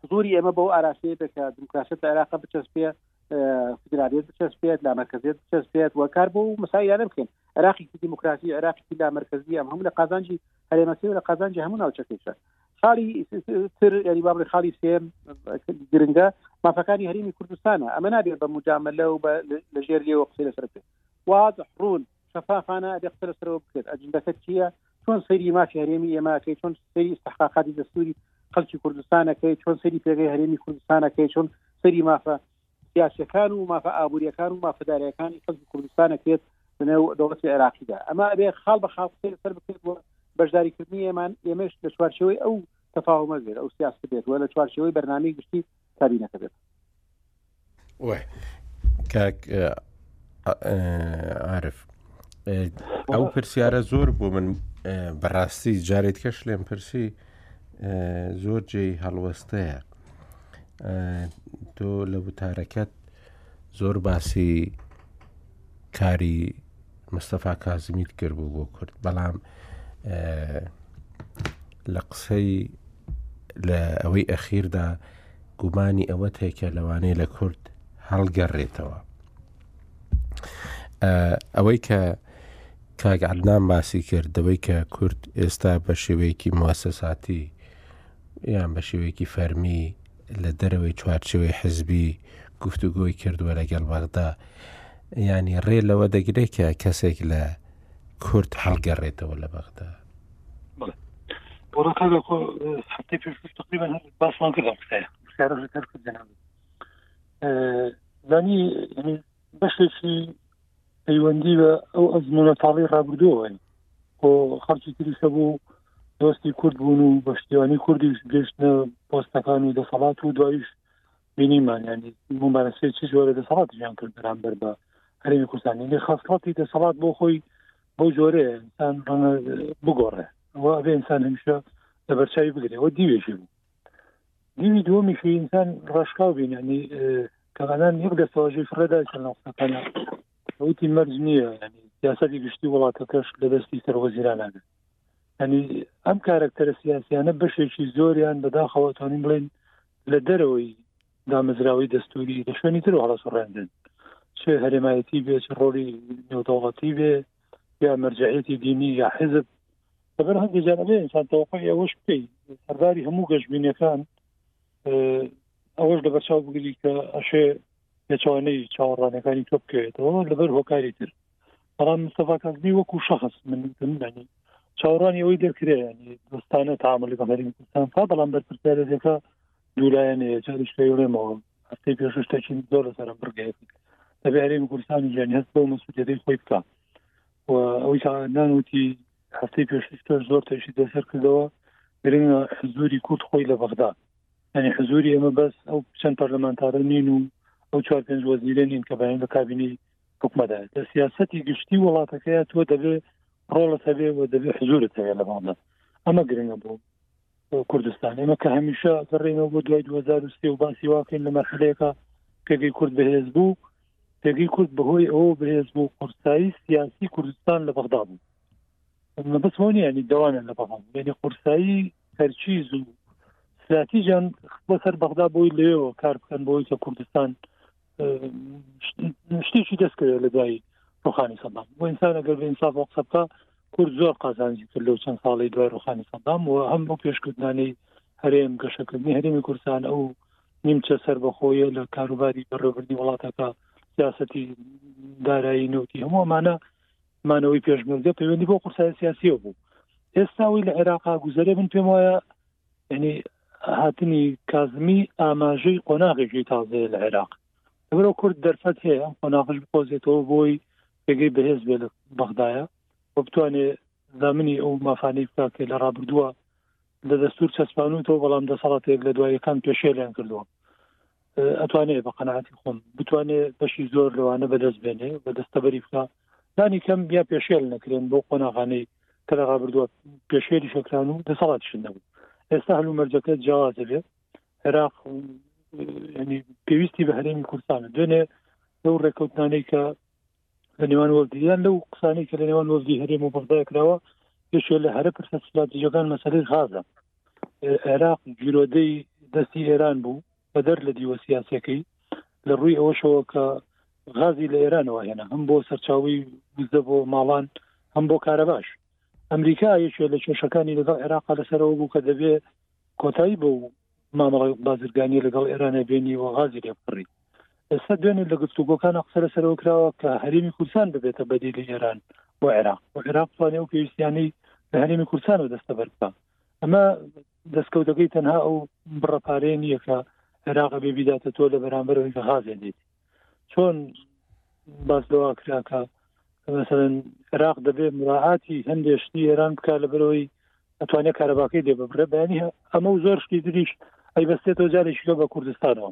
حزوری ئێمە بەو ئاراستەیە دەکە دموکراسەت لە عێراق بچەسپێ فدرالێت بچەسپێت لا مرکزیت بچەسپێت و کار بۆ مسایلانە بکەین عراقی دیموکراسی عراقی لا مرکزی ئەم هەموو لە قازانجی هەرێمەسی و لە قازانجی هەموو ناوچەکەیشە خاڵی تر یاری بابڕی خاڵی سێم گرنگە مافەکانی هەرمی کوردستانە ئەمە نابێت بە مجاملە و لەژێر لێوە قسەی لەسەر بێت واز ڕوون شەفافانە ئەبێ قسە لەسەرەوە بکرێت ئەجندەکە چییە چۆن سەیری مافی هەرێمی ئێماکەی چۆن سەیری استحقاقاتی دەستوری خەڵکی کوردستانەکەی چۆن سەیری پێگەی هەرێمی کوردستانەکەی چۆن سەیری مافە سیاسەکان و مافە ئابوووریەکان و مافەدارەکانی خەڵکی کوردستانەکرێت لەنێو دەوڵەتی عێراقیدا ئەمە ئەبێ خاڵ بە خاڵ قسەی لەسەر بکرێت بۆ بەشداریکردنی ئێمان ئێمەش لە چوارچەوەی ئەو تەفاومە بێت ئەو سیاست بێت وە لە چوارچەوەی بەرنامی گشتی کابینەکە بێت کاک عرف ئەو پرسیارە زۆر بۆ من بەڕاستی جارێت کەش لێم پرسی زۆر جێی هەڵوەستەیە تۆ لە وتارەکەت زۆر باسی کاری مستەفا کازمیت کردبوو بۆ کورد بەڵام لە قسەی لە ئەوەی ئەخیردا گومانی ئەوە تێکە لەوانەیە لە کورد هەڵگەڕێتەوە ئەوەی کە کاگعلنان باسی کردەوەی کە کورد ئێستا بە شێوەیەکی موسەساتی یان بە شێوەیەکی فەرمی لە دەرەوەی چوارچێوەی حزبی گفتوگۆی کردووە لەگەڵ بەغدا ینی ڕێ لەوە دەگرێت کە کەسێک لە کورد هەڵگەڕێتەوە لە بەغدا بۆڕەکە لە هەفتی پێش تقریبا باسمان کردم قسەیە زانی بەشێکی پەیوەندی بە ئەو ئەزمونە تاڵی ڕابردووەوە بۆ خەڵکی تریش هەبوو دۆستی کورد بوون و بە شتیوانی کوردیش گەشتە پۆستەکان و دەسەڵات و دوایش بینیمان ینی ممارەسەی چ جۆرە دەسەڵاتیان کرد بەرامبەر بە هەرمی کوردستانی لە خاصڵەتی دەسەڵات بۆ خۆی بۆ جۆرێ ئەنسان ڕەنە بگۆڕێ ئەوە ئەبێ ئینسان هەمیشە لە بەرچوی بگرێەوە دیوێژی بوو دیوی دووەمیشی ئینسان ڕاشکاو بینانی کەغانان یەک دەستەواژی فرەدا سەرناوسەکانە وتی مەرج نییە سیاستی گشتی وڵاتەکەش لە دەستی سەرۆزیرانانە ئەنی ئەم کارکتەرە سیاسیانە بەشێکی زۆریان بەداخەوە توانین بڵین لە دەرەوەی دامەزراوەی دەستوری لە شوێنی تر هەڵسوڕێندن چێ هەرێمایەتی بێ ڕۆلی نێودەوڵەتی بێ یا مەرجعیەتی دینی یا حزب لەبەر هەندی جار ئەبێ ئینسان تەوەقی ئەوەش بکەیت سەرداری هەموو گەشتبینەکان ئەوەش لە بەرچاو بگری کە ئەشێ لەچوانەی چاوەڕانەکانی تۆ بکەوێتەوە لەبەر هۆکاری تر بەڵام مستەفاکەزمی وەکو شخص من منی چاوەڕانی ئەوەی دەکرێت دەستانە تاملی بەغەرین کوردستان تا بەڵام بەرپرسیارەتەکە دوولایەنەیە جاریش پێڵێمەوە هەفتەی پێشش تەکی زۆر لەسەر بڕگەیەتی دەبێ هەرێمی کوردستانی ژیان هەست بۆ مەسوولەتەکەی خۆی بکە و ئەوی نانوتی هەفتەی پێشش تۆش زۆر تەشی دەسەر کردەوە گرنگە حزوری کورد خۆی لە بەغدا ینی حزوری ئێمە بەس ئەو چەند پەرلەمانتارە نین و ئەو چوار پێنج وەزیرە نین کە بەیان لە کابینی حکومەدا لە سیاستی گشتی وڵاتەکەی تۆ دەبێت ڕۆڵت هەبێ و دەبێت حزورت هەیە لە بەغدا ئەمە گرنگە بۆ بۆ کوردستان ئێمە کە هەمیشە گەڕێنەوە بۆ دوای 2023 و باسی واکەین لە مەرحلەیەەکە پێگەی کورد بەهێز بوو پێگەی کورد بەهۆی ئەوە بەهێز بوو قورسایی سیاسی کوردستان لە بەغدا بوو بەسمۆنی ینی دەوانە لە بەغام یعنی قورسایی هەرچیز و سیاسیجان بەسەر بەغدا بۆی لێەوە کار بکەن بۆی کە کوردستان شتێکی دەستکەوێت لە دوایی ڕوخانی سەدام بۆ ئینسانە گەر ئینساف بۆ قسەبکە کورد زۆر قازانجی کرد لەو چەند ساڵی دوای ڕوخانی سەدام و هەم بۆ پێشکردانەی هەرێم گەشەکردنی هەرێمی کوردستان ئەو نیمچە سەر بەخۆیە لە کاروباری بەڕێوردنی وڵاتەکە سیاستی دارایی نوتی هەموو ئەمانە مانەوەی پێشمەرگە پەیوەندی بۆ قورسای سیاسیە بوو ئێستاەوەی لە عێراقا گوزارێ من پێم وایە یعنی هاتنی کازمی ئاماژەی قۆناغێکی تازەیە لە عێراق لەبەرەوە کورد دەرفەت هەیە ئەم قۆناغش بپۆزێتەوە بۆی پێگەی بەهێز بێ لە بەغدایە و بتوانێت زامنی ئەو مافانەی بکە کە لە ڕابردووە لە دەستور چەسپانوتەوە بەڵام دەسەڵاتێک لە دوایەکان پێشێلیان کردووە ئەتوانێ بە قەنەعاتی خۆم بتوانێ بەشی زۆر لەوانە بەدەست بێنێ بە دەستەبەری بکە دانی کەم بیا پێشێل نەکرێن بۆ قۆناغانەی کە لە ڕابردووە پێشێری شەکران و دەسەڵات شت نەبوو ئێستا هەلو مەرجەکە جیاوازە بێت عێراق ینی پێویستی بە هەرێمی کوردستانە دوێنێ لەو ڕێککەوتانەی کە لە نێوان وەفدیان لەو قسانەی کە لە نێوان وەفدی هەرێم و بەغدای کراوە یەکێ لە هەرە پرسە ستراتیژەکان مەسەری غازە عێراق گیرۆدەی دەستی ئێران بوو بەدەر لە دیوە سیاسەکەی لە ڕووی ئەوەشەوە کە غازی لە ئێرانەوە هێنا هەم بۆ سەرچاوی وزە بۆ ماڵان هەم بۆ کارە باش ئەمریکا یەکێ لە کێشەکانی لەگەڵ عێراق لەسەرەوە بوو کە دەبێ کۆتایی بە و مامەڵە بازرگانی لەگەڵ ئێرانە بێنی و غازی لێ بڕی ئێستا دوێنێ لە گفتوگۆکان قسە لەسەرەوە کراوە کە هەرێمی کوردستان ببێتە بەدیلی ئێران بۆ عێراق و عێراق توانێ و پێویستیانەی لە هەرێمی کوردستان و دەستە بەرکە ئەمە دەستکەوتەکەی تەنها ئەو بڕەپارەیە نییە کە عێراق بێ بیداتە تۆ لە بەرامبەر ئەوی غازێ دێت چۆن باس لەوا کراکە مثلەن عێراق دەبێت مراعاتی هەندێشتی ئێران بکە لە بەرەوەی ئەتوانێت کارەباکەی لێ ببرێ بەیانی ئەمە و زۆر شتی دریش ئەی بەستێتەوە جارێکیکە بە کوردستانەوە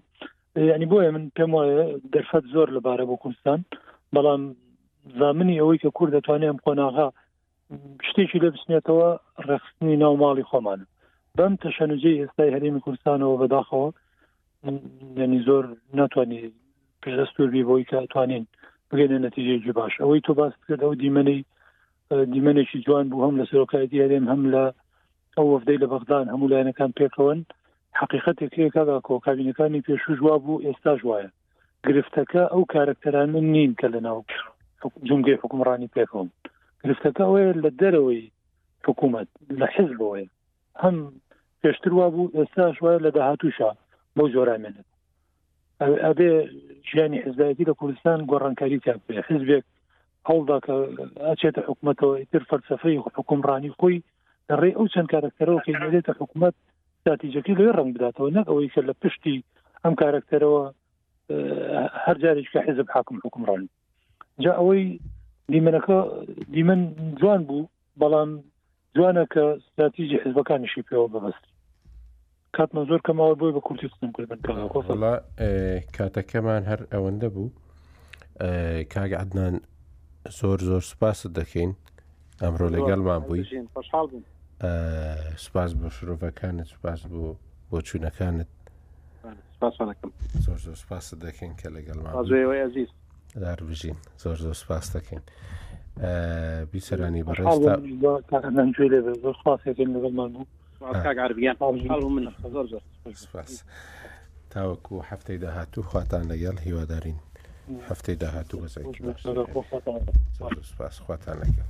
ینی بۆیە من پێم وایە دەرفەت زۆر لەبارە بۆ کوردستان بەڵام زامنی ئەوەی کە کورد دەتوانێت ئەم قۆناغا شتێکی لێ بچنێتەوە ڕێخستنی ناو ماڵی خۆمانە بەم تەشەنوجی ئێستای هەرێمی کوردستانەوە بەداخەوە ینی زۆر ناتوانانی پێدەستور بی بۆی کە توانین بگەێنە نەتیجێکی باش ئەوەی تۆ باس کرد ئەو دیمەنەی دیمەنێکی جوان بوو هەم لە سەرۆکایەتی هەرێم هەم لە ئەو وەفدەی لە بەغدان هەموو لایەنەکان پێکەوەن حقیقەتێک هەیە کاگا کۆکاوینەکانی پێشوش وا بوو ئێستاش وایە گرفتەکە ئەو کارکتەران من نین کە لە ناو جمگەی حکومڕانی پێکەوەن گرفتەکە ئەوەیە لە دەرەوەی حکوومەت لە حزبەوەی هەم پێشتر وا بوو ئێستاش وایە لە داهاتوشە بۆ جۆرامێنێت ئەبێ ژیانی حزبایەتی لە کوردستان گۆڕانکاری تاکرێ حزبێک هەوڵدا کە ئەچێتە حکوومەتەوە ئیتر فەرسەفەی حکومڕانی خۆی لە ڕێ ئەو چەند کارکتەرەوە کە نێتە حکوومەت داتیجەکەی لێ ڕنگ بداتەوە نەک ئەوەی کە لە پشتی ئەم کارکتەرەوە هەر جارێک کە حزب حاکم حکومڕانی جا ئەوەی دیمەنەکە دیمەن جوان بوو بەڵام جوانە کە ستراتیژی حزبەکانیشی پێوە ببەستی کاتمان زۆر کەمەوە بۆی بە کورتی قسم کردن کاکەڵە کاتەکەمان هەر ئەوەندە بوو کاگ عدنان زۆر زۆر سپاست دەکەین ئەمڕۆ لەگەڵمان بووی سپاس بۆ شرۆڤەکانت سپاس بۆ بۆ چوونەکانت زۆر زۆر سپاست دەکەین کە لەگەڵمان زۆر عزیز هەر بژین زۆر زۆر سپاس دەکەین بیسەرانی بەڕێستا تاوەکو هەفتەی داهاتوو خواتان لەگەڵ هیوادارین هەفتەی داهاتوو بەزای سپاس خواتان لەگەڵ